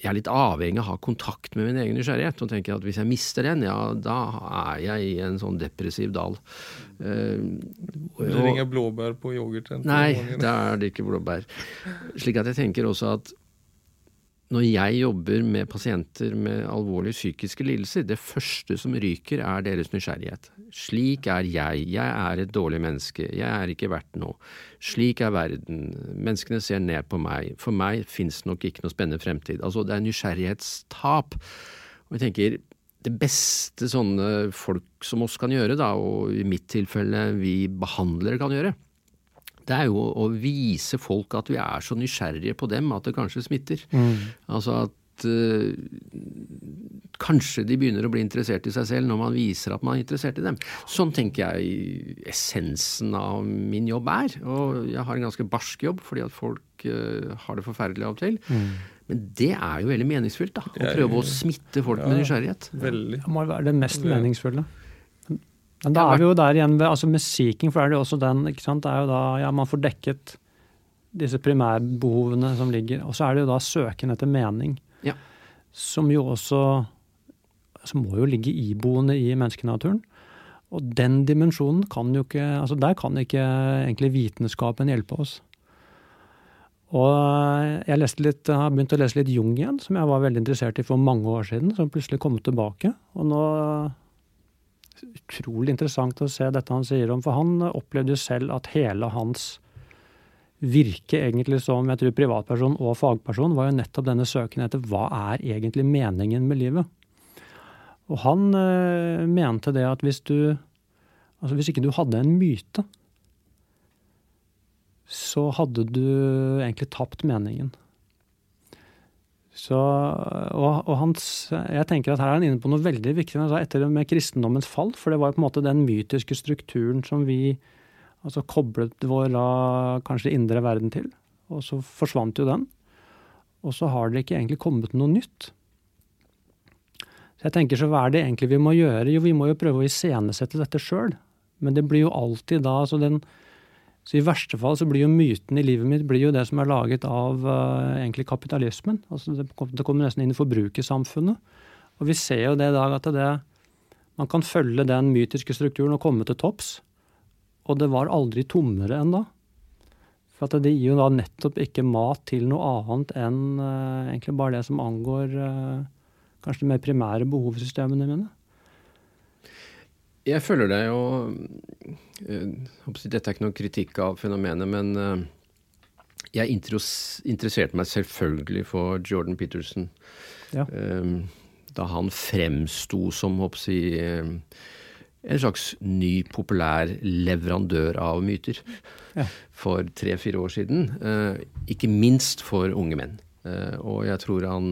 jeg er litt avhengig av å ha kontakt med min egen nysgjerrighet. Og tenker at hvis jeg mister den, ja, da er jeg i en sånn depressiv dal. Uh, det er ingen blåbær på yoghurten? Nei, da er det ikke blåbær. Slik at jeg tenker også at når jeg jobber med pasienter med alvorlige psykiske lidelser, det første som ryker, er deres nysgjerrighet. Slik er jeg. Jeg er et dårlig menneske. Jeg er ikke verdt noe. Slik er verden. Menneskene ser ned på meg. For meg fins nok ikke noe spennende fremtid. Altså, det er nysgjerrighetstap. Og jeg tenker, det beste sånne folk som oss kan gjøre, da, og i mitt tilfelle vi behandlere kan gjøre, det er jo å vise folk at vi er så nysgjerrige på dem at det kanskje smitter. Altså at uh, kanskje de begynner å bli interessert i seg selv når man viser at man er interessert i dem. Sånn tenker jeg essensen av min jobb er. Og jeg har en ganske barsk jobb fordi at folk uh, har det forferdelig av og til. Mm. Men det er jo veldig meningsfylt, da. Å prøve å smitte folk med nysgjerrighet. Veldig. Det må være det mest Ja. meningsfulle. Men da er vi jo der igjen ved, altså seeking, for er det jo også den, ikke sant, det er jo da, ja, man får dekket disse primærbehovene som ligger, og så er det jo da søken etter mening, Ja. som jo også, som må jo ligge iboende i menneskenaturen. Og den dimensjonen kan jo ikke, altså der kan ikke egentlig vitenskapen hjelpe oss. Og jeg leste litt, jeg har begynt å lese litt Jung igjen, som jeg var veldig interessert i for mange år siden, som plutselig kom tilbake. Og nå Utrolig interessant å se dette han sier om, for han opplevde jo selv at hele hans virke egentlig som jeg tror privatperson og fagperson var jo nettopp denne søken etter hva er egentlig meningen med livet. Og han øh, mente det at hvis du Altså hvis ikke du hadde en myte, så hadde du egentlig tapt meningen. Så, og, og hans, jeg tenker at Her er han inne på noe veldig viktig etter med kristendommens fall. For det var på en måte den mytiske strukturen som vi altså koblet vår kanskje indre verden til. Og så forsvant jo den. Og så har det ikke egentlig kommet noe nytt. Så jeg tenker så Hva er det egentlig vi må gjøre? Jo, vi må jo prøve å iscenesette dette sjøl. Men det blir jo alltid da altså den, så I verste fall så blir jo myten i livet mitt blir jo det som er laget av uh, egentlig kapitalismen. Altså det, det, kommer nesten inn i forbrukersamfunnet. Og vi ser jo det i dag at det, man kan følge den mytiske strukturen og komme til topps. Og det var aldri tommere enn da. For at det gir jo da nettopp ikke mat til noe annet enn uh, egentlig bare det som angår uh, kanskje de mer primære behovssystemene mine. Jeg føler det jo Dette er ikke noen kritikk av fenomenet, men jeg interesserte meg selvfølgelig for Jordan Peterson. Ja. Da han fremsto som jeg, en slags ny, populær leverandør av myter ja. for tre-fire år siden. Ikke minst for unge menn. Og jeg tror han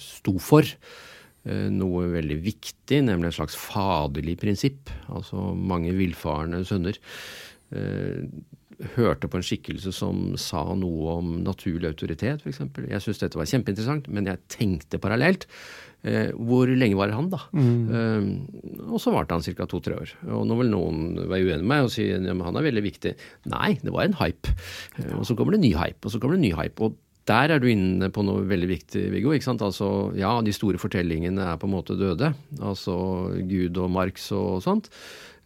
sto for noe veldig viktig, nemlig et slags faderlig prinsipp. Altså mange villfarne sønner eh, hørte på en skikkelse som sa noe om naturlig autoritet, f.eks. Jeg syntes dette var kjempeinteressant, men jeg tenkte parallelt. Eh, hvor lenge var han, da? Mm. Eh, og så varte han ca. to-tre år. Og nå vil noen være uenig med meg og si at han er veldig viktig. Nei, det var en hype. og så kommer det ny hype, og så kommer det ny hype. og der er du inne på noe veldig viktig, Viggo. ikke sant? Altså, ja, de store fortellingene er på en måte døde. Altså Gud og Marx og sånt.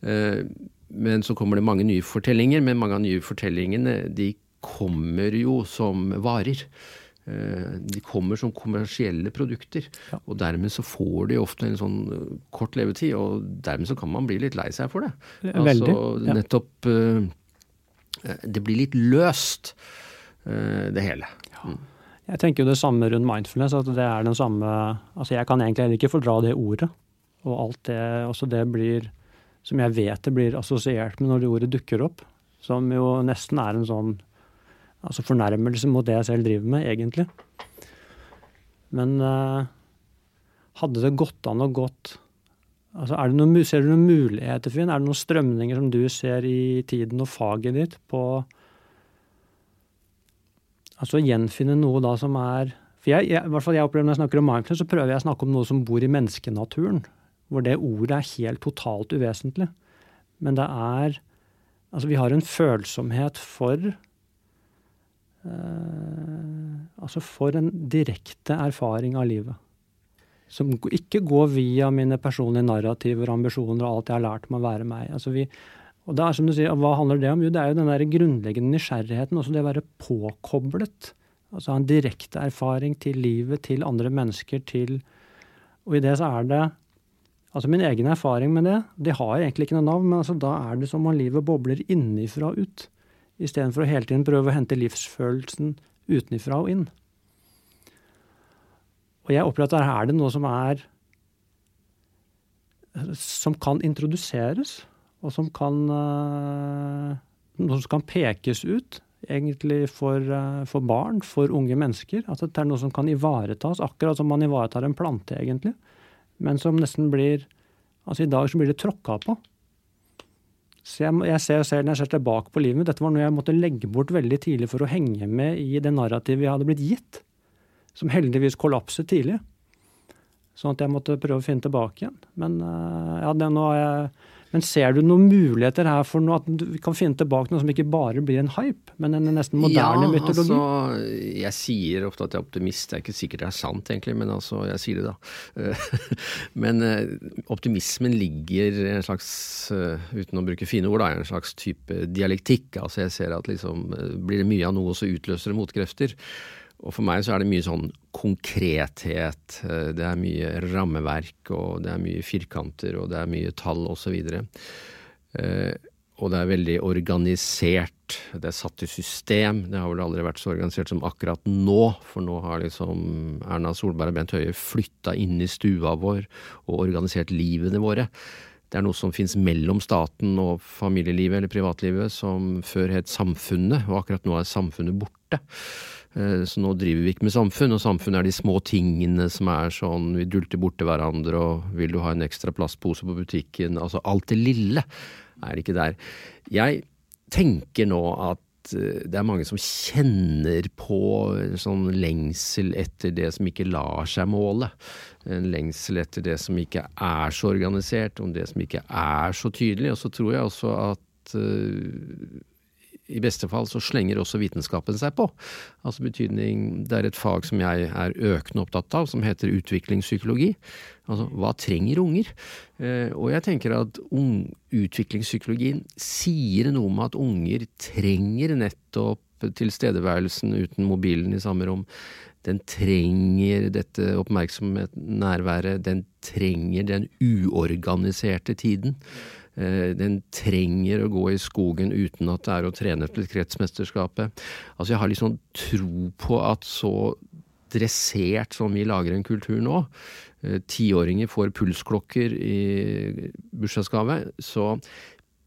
Eh, men så kommer det mange nye fortellinger. Men mange av nye fortellingene de kommer jo som varer. Eh, de kommer som kommersielle produkter. Ja. Og dermed så får de ofte en sånn kort levetid. Og dermed så kan man bli litt lei seg for det. Veldig. Altså ja. nettopp eh, Det blir litt løst, det hele. Jeg tenker jo det samme rundt mindfulness. at det er den samme, altså Jeg kan egentlig heller ikke fordra det ordet. Og alt det, også det blir, som jeg vet det blir assosiert med når det ordet dukker opp. Som jo nesten er en sånn altså fornærmelse mot det jeg selv driver med, egentlig. Men uh, hadde det gått an å gått altså er det noen, Ser du noen muligheter, Finn? Er det noen strømninger som du ser i tiden og faget ditt på altså gjenfinne noe da som er for jeg, jeg, i hvert fall jeg opplever Når jeg snakker om mindfulness, så prøver jeg å snakke om noe som bor i menneskenaturen. Hvor det ordet er helt totalt uvesentlig. Men det er Altså, vi har en følsomhet for eh, Altså for en direkte erfaring av livet. Som ikke går via mine personlige narrativer og ambisjoner og alt jeg har lært meg å være meg. Altså vi, og det er som du sier, Hva handler det om? Jo, det er jo den der grunnleggende nysgjerrigheten. Også det å være påkoblet. Altså ha en direkte erfaring til livet, til andre mennesker, til Og i det så er det Altså min egen erfaring med det, det har egentlig ikke noe navn, men altså da er det som om livet bobler innifra og ut. Istedenfor å hele tiden prøve å hente livsfølelsen utenifra og inn. Og jeg opplever at her er det noe som er som kan introduseres, og som kan, noe som kan pekes ut egentlig for, uh, for, barn, for unge mennesker. At det er noe som kan ivaretas, akkurat som man ivaretar en plante, egentlig. Men som nesten blir Altså i dag så blir det tråkka på. Så jeg, jeg ser selv når jeg ser tilbake på livet mitt, dette var noe jeg måtte legge bort veldig tidlig for å henge med i det narrativet jeg hadde blitt gitt. Som heldigvis kollapset tidlig. Sånn at jeg måtte prøve å finne tilbake igjen. Men, uh, ja, jeg men ser du noen muligheter her for noe, at du kan finne tilbake noe som ikke bare blir en hype, men en nesten moderne ja, mytologi? Altså, jeg sier ofte at jeg er optimist. Det er ikke sikkert det er sant, egentlig, men altså, jeg sier det, da. men eh, optimismen ligger i en slags, eh, uten å bruke fine ord, da, en slags type dialektikk. Altså, jeg ser at liksom, eh, blir det mye av noe, så utløser det motkrefter. Og for meg så er det mye sånn konkrethet. Eh, det er mye rammeverk, og det er mye firkanter, og det er mye tall osv. Og, og det er veldig organisert. Det er satt i system. Det har vel aldri vært så organisert som akkurat nå, for nå har liksom Erna Solberg og Bent Høie flytta inn i stua vår og organisert livene våre. Det er noe som fins mellom staten og familielivet eller privatlivet, som før het samfunnet, og akkurat nå er samfunnet borte. Eh, så nå driver vi ikke med samfunn, og samfunn er de små tingene som er sånn vi dulter borti hverandre og vil du ha en ekstra plastpose på butikken, altså alt det lille er ikke der. Jeg tenker nå at eh, det er mange som kjenner på sånn lengsel etter det som ikke lar seg måle. En lengsel etter det som ikke er så organisert, om det som ikke er så tydelig. Og så tror jeg også at uh, i beste fall så slenger også vitenskapen seg på. Altså betydning Det er et fag som jeg er økende opptatt av, som heter utviklingspsykologi. Altså hva trenger unger? Eh, og jeg tenker at utviklingspsykologien sier noe om at unger trenger nettopp tilstedeværelsen uten mobilen i samme rom. Den trenger dette oppmerksomhet, nærværet. Den trenger den uorganiserte tiden. Eh, den trenger å gå i skogen uten at det er å trene til kretsmesterskapet. Altså jeg har liksom tro på at så dressert som vi lager en kultur nå, eh, tiåringer får pulsklokker i bursdagsgave, så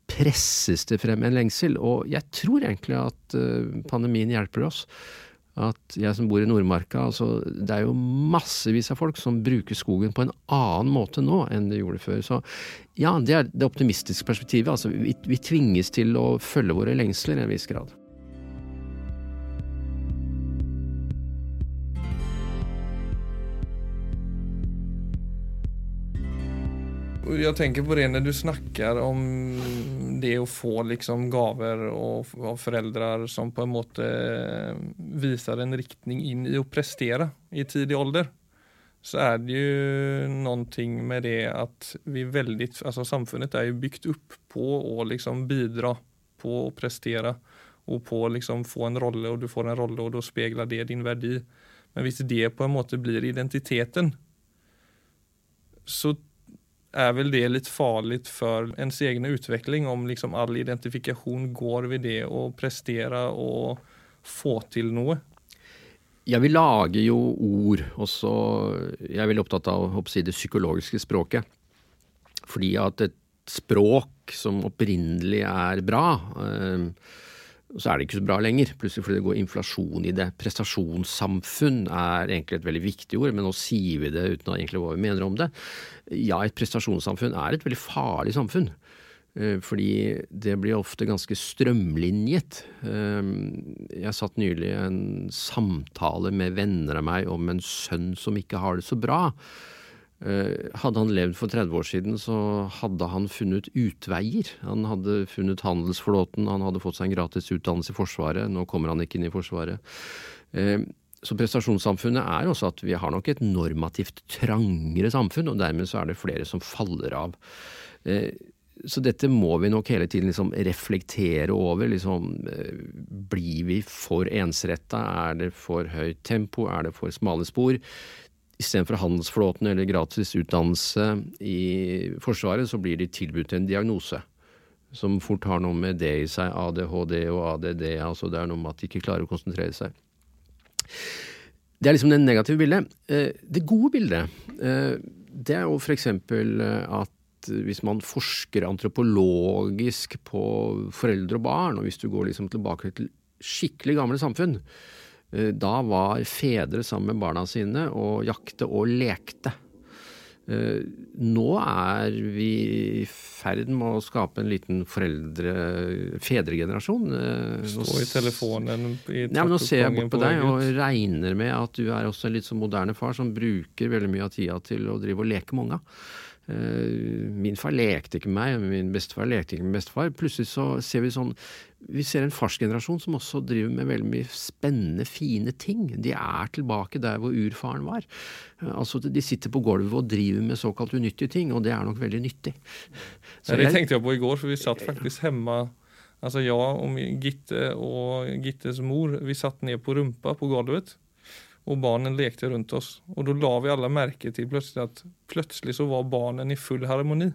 presses det frem en lengsel. Og jeg tror egentlig at eh, pandemien hjelper oss at jeg som bor i Nordmarka altså Det er jo massevis av folk som bruker skogen på en annen måte nå enn de gjorde før. Så ja, det er det optimistiske perspektivet. Altså, vi, vi tvinges til å følge våre lengsler i en viss grad. Jeg tenker på det når du snakker om det å få liksom gaver av foreldre som på en måte eh, viser en riktning inn i å prestere i tidlig alder, så er det jo noe med det at vi veldig altså Samfunnet er jo bygd opp på å liksom bidra, på å prestere og på å liksom få en rolle, og du får en rolle, og da speiler det din verdi. Men hvis det på en måte blir identiteten, så er vel det litt farlig for ens egen utvikling om liksom all identifikasjon går ved det å prestere og få til noe. Ja, vi lager jo ord, og så Jeg er veldig opptatt av å si det psykologiske språket. Fordi at et språk som opprinnelig er bra, eh, så er det ikke så bra lenger. Plutselig fordi det går inflasjon i det. Prestasjonssamfunn er egentlig et veldig viktig ord, men nå sier vi det uten egentlig hva vi mener om det. Ja, et prestasjonssamfunn er et veldig farlig samfunn. Eh, fordi det blir ofte ganske strømlinjet. Eh, jeg satt nylig i en samtale med venner av meg om en sønn som ikke har det så bra. Eh, hadde han levd for 30 år siden, så hadde han funnet utveier. Han hadde funnet handelsflåten, han hadde fått seg en gratis utdannelse i Forsvaret. Nå kommer han ikke inn i Forsvaret. Eh, så prestasjonssamfunnet er også at vi har nok et normativt trangere samfunn, og dermed så er det flere som faller av. Eh, så dette må vi nok hele tiden liksom reflektere over. Liksom, blir vi for ensretta? Er det for høyt tempo? Er det for smale spor? Istedenfor handelsflåten eller gratis utdannelse i Forsvaret, så blir de tilbudt en diagnose. Som fort har noe med det i seg, ADHD og ADD, altså det er noe med at de ikke klarer å konsentrere seg. Det er liksom det negative bildet. Eh, det gode bildet, eh, det er jo f.eks. at at hvis man forsker antropologisk på foreldre og barn, og hvis du går liksom tilbake til skikkelig gamle samfunn, eh, da var fedre sammen med barna sine og jakte og lekte. Eh, nå er vi i ferd med å skape en liten foreldre fedregenerasjon. Eh, Stå i telefonen i ja, men Nå ser jeg bort på på deg og regner med at du er også en litt sånn moderne far som bruker veldig mye av tida til å drive og leke med unga. Eh, Min far lekte ikke med meg, min bestefar lekte ikke med bestefar. Plutselig så ser vi sånn Vi ser en farsgenerasjon som også driver med veldig mye spennende, fine ting. De er tilbake der hvor urfaren var. Eh, Altså De sitter på gulvet og driver med såkalt unyttige ting, og det er nok veldig nyttig. Så det tenkte jeg- på i går, for vi satt faktisk hemma, Altså jeg og Gitte og Gittes mor, vi satt ned på rumpa på golvet och barnen lekte runt oss. Och då la vi alla märke till plötsligt att plötsligt så var barnen i full harmoni.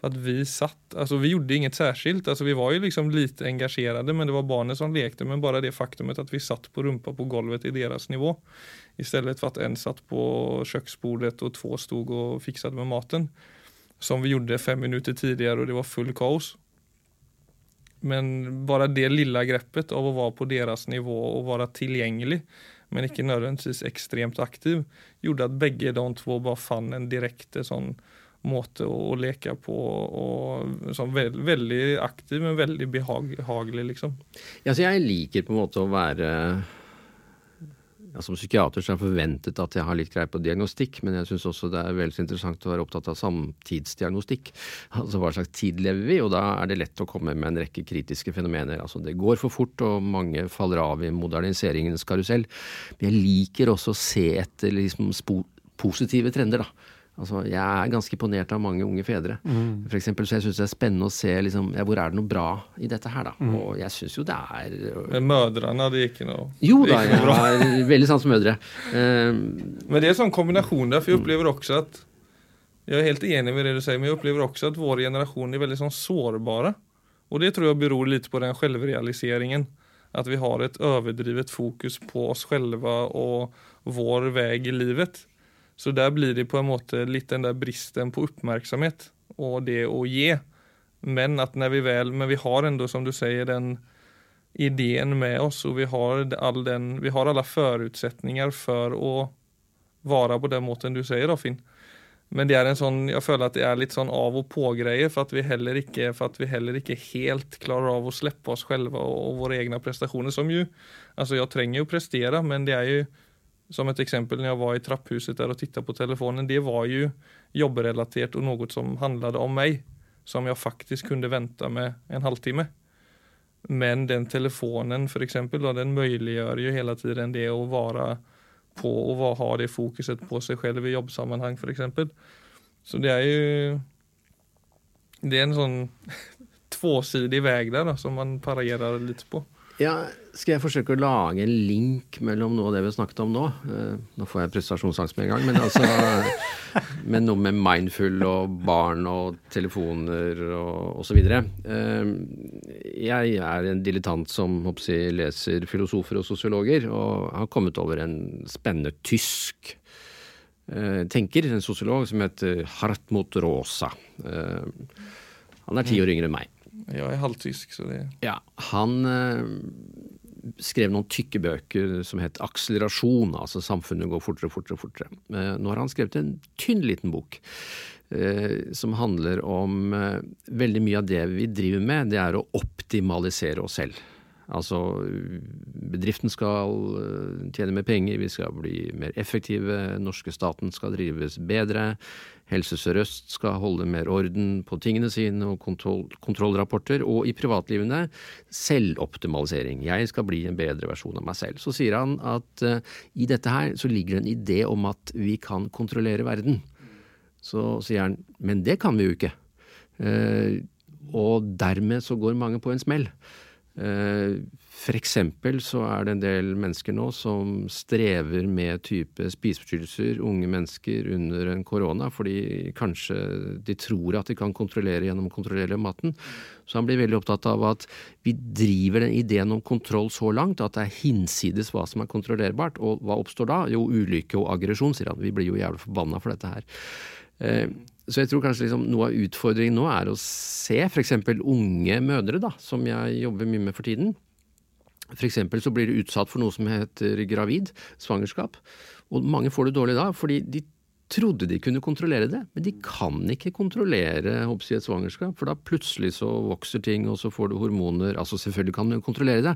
Att vi satt, alltså vi gjorde inget särskilt, alltså vi var ju liksom lite engagerade men det var barnen som lekte men bara det faktumet att vi satt på rumpa på golvet i deras nivå. Istället för att en satt på köksbordet och två stod och fixade med maten som vi gjorde fem minuter tidigare och det var full kaos. Men bara det lilla greppet av att vara på deras nivå och vara tillgänglig men ikke nødvendigvis ekstremt aktiv, gjorde at begge de to bare fant en direkte sånn måte å, å leke på. og sånn veld, Veldig aktiv, men veldig behagelig, liksom. Ja, så jeg liker på en måte å være Som psykiater så er det forventet at jeg har litt greie på diagnostikk, men jeg syns også det er veldig interessant å være opptatt av samtidsdiagnostikk. Altså hva slags tid lever vi, og da er det lett å komme med en rekke kritiske fenomener. Altså det går for fort, og mange faller av i moderniseringens karusell. Men jeg liker også å se etter liksom positive trender, da. Altså, jeg er ganske imponert av mange unge fedre. For eksempel, så jeg syns det er spennende å se liksom, ja, hvor er det noe bra i dette her, da. Og jeg syns jo det er Men mødrene, det gikk noe Jo da, jeg har veldig sans for mødre. Eh, Men det er en sånn kombinasjon der, for jeg opplever også at Jeg er helt enig med det du sier, men jeg opplever også at vår generasjon er veldig sånn sårbare. Og det tror jeg beror litt på den selvrealiseringen. At vi har et overdrivet fokus på oss selv og vår vei i livet. Så der blir det på en måte litt den der bristen på oppmerksomhet og det å gi. Men at når vi vel, men vi har ändå som du sier den ideen med oss og vi har, all den, vi har alla forutsetninger for å være på den måten du sier da, Finn. Men det er en sånn, jeg føler at det er litt sånn av og på-greier, for, for at vi heller ikke helt klarer av å slippe oss selv og, og våre egne prestasjoner. Som jo, altså jeg trenger jo prestere, men det er jo som et eksempel når jeg var i trapphuset der og tittet på telefonen, det var jo jobbrelatert og noe som handlet om meg, som jeg faktisk kunne vente med en halvtime. Men den telefonen for eksempel, da, den muliggjør jo hele tiden det å være på og ha det fokuset på seg selv i jobbsammanhang for eksempel. Så det er jo Det er en sånn tvåsidig vei der da, som man parerer litt på. Ja, skal jeg forsøke å lage en link mellom noe av det vi har snakket om nå? Eh, nå får jeg prestasjonsangst med en gang, men altså Med noe med mindful og barn og telefoner og osv. Eh, jeg er en dilettant som jeg, leser filosofer og sosiologer, og har kommet over en spennende tysk eh, tenker, en sosiolog som heter Hartmut Rosa. Han er ti år yngre enn meg. Jeg er halvtysk, så det Ja, han eh, skrev noen tykke bøker som het Akselerasjon, altså samfunnet går fortere og fortere. fortere. Eh, nå har han skrevet en tynn liten bok eh, som handler om eh, veldig mye av det vi driver med, det er å optimalisere oss selv. Altså bedriften skal eh, tjene mer penger, vi skal bli mer effektive, norske staten skal drives bedre. Helse Sør-Øst skal holde mer orden på tingene sine og kontroll, kontrollrapporter. Og i privatlivene selvoptimalisering. Jeg skal bli en bedre versjon av meg selv. Så sier han at uh, i dette her så ligger det en idé om at vi kan kontrollere verden. Så sier han men det kan vi jo ikke. Uh, og dermed så går mange på en smell. Eh, eksempel så er det en del mennesker nå som strever med type spiseforstyrrelser, unge mennesker under en korona, fordi kanskje de tror at de kan kontrollere gjennom å kontrollere maten. Så han blir veldig opptatt av at vi driver den ideen om kontroll så langt at det er hinsides hva som er kontrollerbart. Og hva oppstår da? Jo, ulykke og aggresjon, sier han. Vi blir jo jævlig forbanna for dette her. Så jeg tror kanskje liksom noe av utfordringen nå er å se f.eks. unge mødre, da, som jeg jobber mye med for tiden. F.eks. så blir de utsatt for noe som heter gravid, svangerskap. Og mange får det dårlig da, fordi de trodde de kunne kontrollere det, men de kan ikke kontrollere jeg, et svangerskap, for da plutselig så vokser ting, og så får du hormoner Altså selvfølgelig kan du kontrollere det,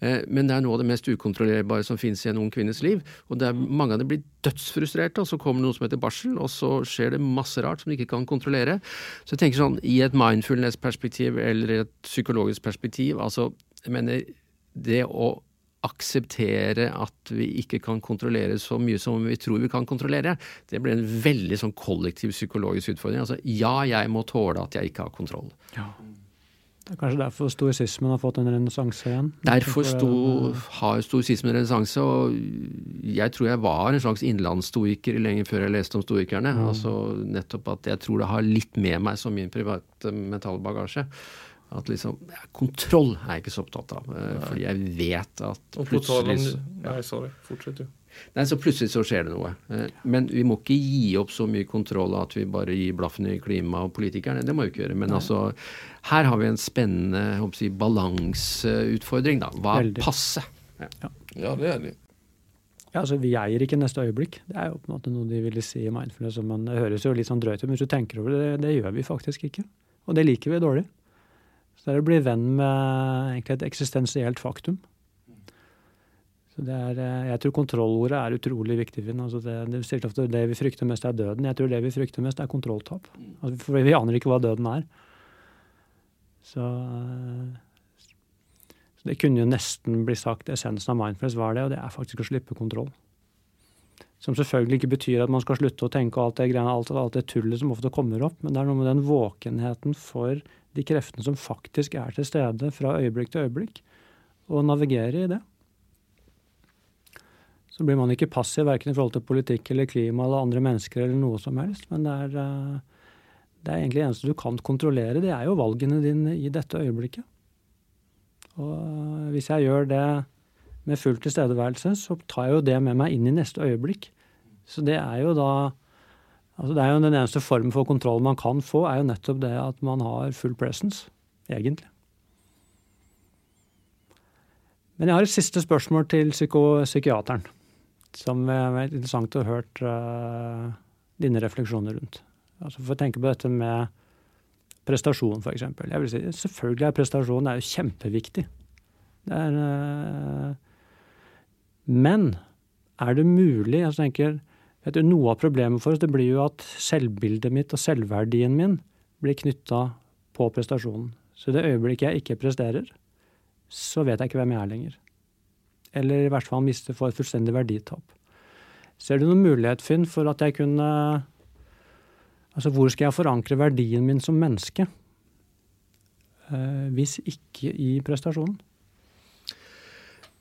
eh, men det er noe av det mest ukontrollerbare som finnes i en ung kvinnes liv. Og er, mange av dem blir dødsfrustrerte, og så kommer det noe som heter barsel, og så skjer det masse rart som de ikke kan kontrollere. Så jeg tenker sånn, i et mindfulness-perspektiv eller et psykologisk perspektiv, altså jeg mener det å akseptere at vi ikke kan kontrollere så mye som vi tror vi kan kontrollere, det blir en veldig sånn kollektiv psykologisk utfordring. Altså ja, jeg må tåle at jeg ikke har kontroll. Ja. Det er kanskje derfor stoisismen har fått en renessanse igjen? Derfor sto, har stoisismen renessanse, og jeg tror jeg var en slags innlandsstoiker lenge før jeg leste om stoikerne. Mm. Altså nettopp at jeg tror det har litt med meg som min private mentale bagasje. At liksom, ja, Kontroll er jeg ikke så opptatt av, Nei. fordi jeg vet at plutselig Nei, sorry. Fortsett, du. Nei, så plutselig så skjer det noe. Eh, men vi må ikke gi opp så mye kontroll at vi bare gir blaffen i klima og politikerne. Det må vi ikke gjøre. Men Nei. altså, her har vi en spennende si, balanseutfordring, da. Hva er passe? Ja. ja, det er det. Ja, altså Vi eier ikke neste øyeblikk. Det er jo på en måte noe de ville si i mindfulness. Men det høres jo litt sånn drøyt ut, men hvis du tenker over det, det gjør vi faktisk ikke. Og det liker vi dårlig. Så det er å bli venn med egentlig et eksistensielt faktum. Så det er, eh, jeg tror kontrollordet er utrolig viktig. Altså det, det, det vi frykter mest, er døden. Jeg tror det vi frykter mest, er kontrolltap. Altså, for vi aner ikke hva døden er. Så, så, det kunne jo nesten bli sagt essensen av mindfulness var det, og det er faktisk å slippe kontroll. Som selvfølgelig ikke betyr at man skal slutte å tenke alt det, alt, alt det tullet som ofte kommer opp, men det er noe med den våkenheten for de kreftene som faktisk er til stede fra øyeblikk til øyeblikk, og navigere i det. Så blir man ikke passiv verken i forhold til politikk eller klima eller andre mennesker eller noe som helst, men det er, eh, det er egentlig det eneste du kan kontrollere, det er jo valgene dine i dette øyeblikket. Og eh, hvis jeg gjør det med full tilstedeværelse, så tar jeg jo det med meg inn i neste øyeblikk. Så det er jo da Altså det er jo Den eneste formen for kontroll man kan få, er jo nettopp det at man har full presence, egentlig. Men jeg har et siste spørsmål til psykiateren, som er interessant å ha hørt uh, dine refleksjoner rundt. Altså For å tenke på dette med prestasjon, f.eks. Jeg vil si, Selvfølgelig er prestasjon er jo kjempeviktig. Det er, uh, men er det mulig jeg tenker, noe av problemet for oss det blir jo at selvbildet mitt og selvverdien min blir knytta på prestasjonen. Så i det øyeblikket jeg ikke presterer, så vet jeg ikke hvem jeg er lenger. Eller i hvert fall mister for et fullstendig verditap. Ser du noen mulighet, Finn, for at jeg kunne Altså, hvor skal jeg forankre verdien min som menneske? Eh, hvis ikke i prestasjonen?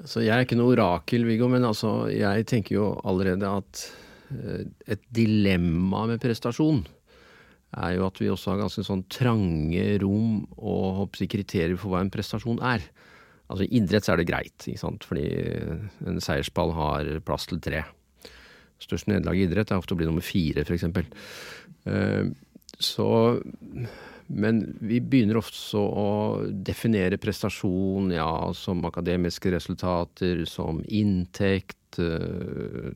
Så jeg er ikke noe orakel, Viggo, men altså, jeg tenker jo allerede at et dilemma med prestasjon er jo at vi også har ganske sånn trange rom og kriterier for hva en prestasjon er. Altså I idrett så er det greit, ikke sant? fordi en seiersball har plass til tre. Største nederlag i idrett er ofte å bli nummer fire, f.eks. Eh, så Men vi begynner også å definere prestasjon ja, som akademiske resultater, som inntekt eh,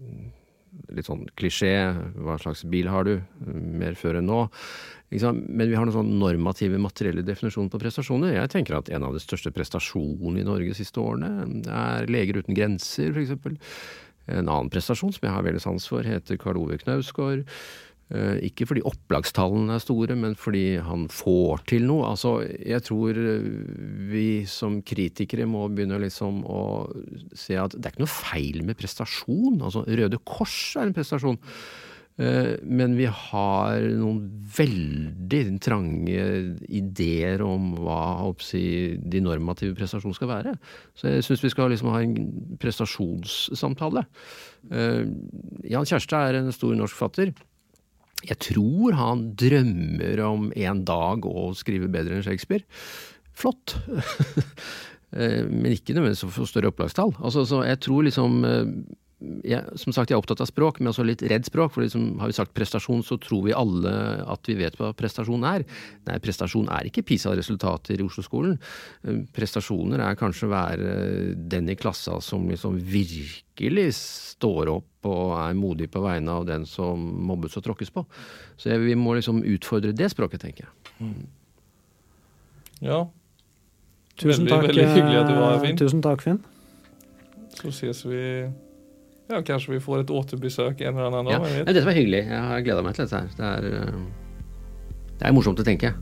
litt sånn klisjé. Hva slags bil har du? Mer før enn nå. Men vi har noen sånn normative, materielle definisjoner på prestasjoner. Jeg tenker at en av de største prestasjonene i Norge de siste årene er Leger uten grenser, f.eks. En annen prestasjon som jeg har veldig sans for, heter Karl Ove Knausgård. Eh, ikke fordi opplagstallene er store, men fordi han får til noe. Altså, jeg tror eh, vi som kritikere må begynne liksom å se at det er ikke noe feil med prestasjon. Altså, Røde Kors er en prestasjon. Eh, men vi har noen veldig trange ideer om hva si, de normative prestasjonene skal være. Så jeg syns vi skal liksom ha en prestasjonssamtale. Jan Kjærstad er en stor norsk forfatter. Jeg tror han drømmer om en dag å skrive bedre enn Shakespeare. Flott! Eh, men ikke nødvendigvis for større opplagstall. Altså, jeg tror liksom eh, jeg, som sagt, jeg er opptatt av språk, men også litt redd språk. For liksom, har vi sagt prestasjon, så tror vi alle at vi vet hva prestasjon er. Nei, prestasjon er ikke PISA-resultater i Oslo-skolen. Eh, prestasjoner er kanskje å være den i klassa som liksom virkelig står opp og er modig på vegne av den som mobbes og tråkkes på. Så jeg, vi må liksom utfordre det språket, tenker jeg. Mm. Ja. Tusen veldig, takk, veldig hyggelig at du var her, eh, Finn. Tusen takk, Finn. Så ses vi Ja, kanskje vi får et återbesøk en eller annen dag. Ja. vet. Dette var hyggelig. Jeg har gleda meg til dette her. Det er, eh, det er morsomt å tenke.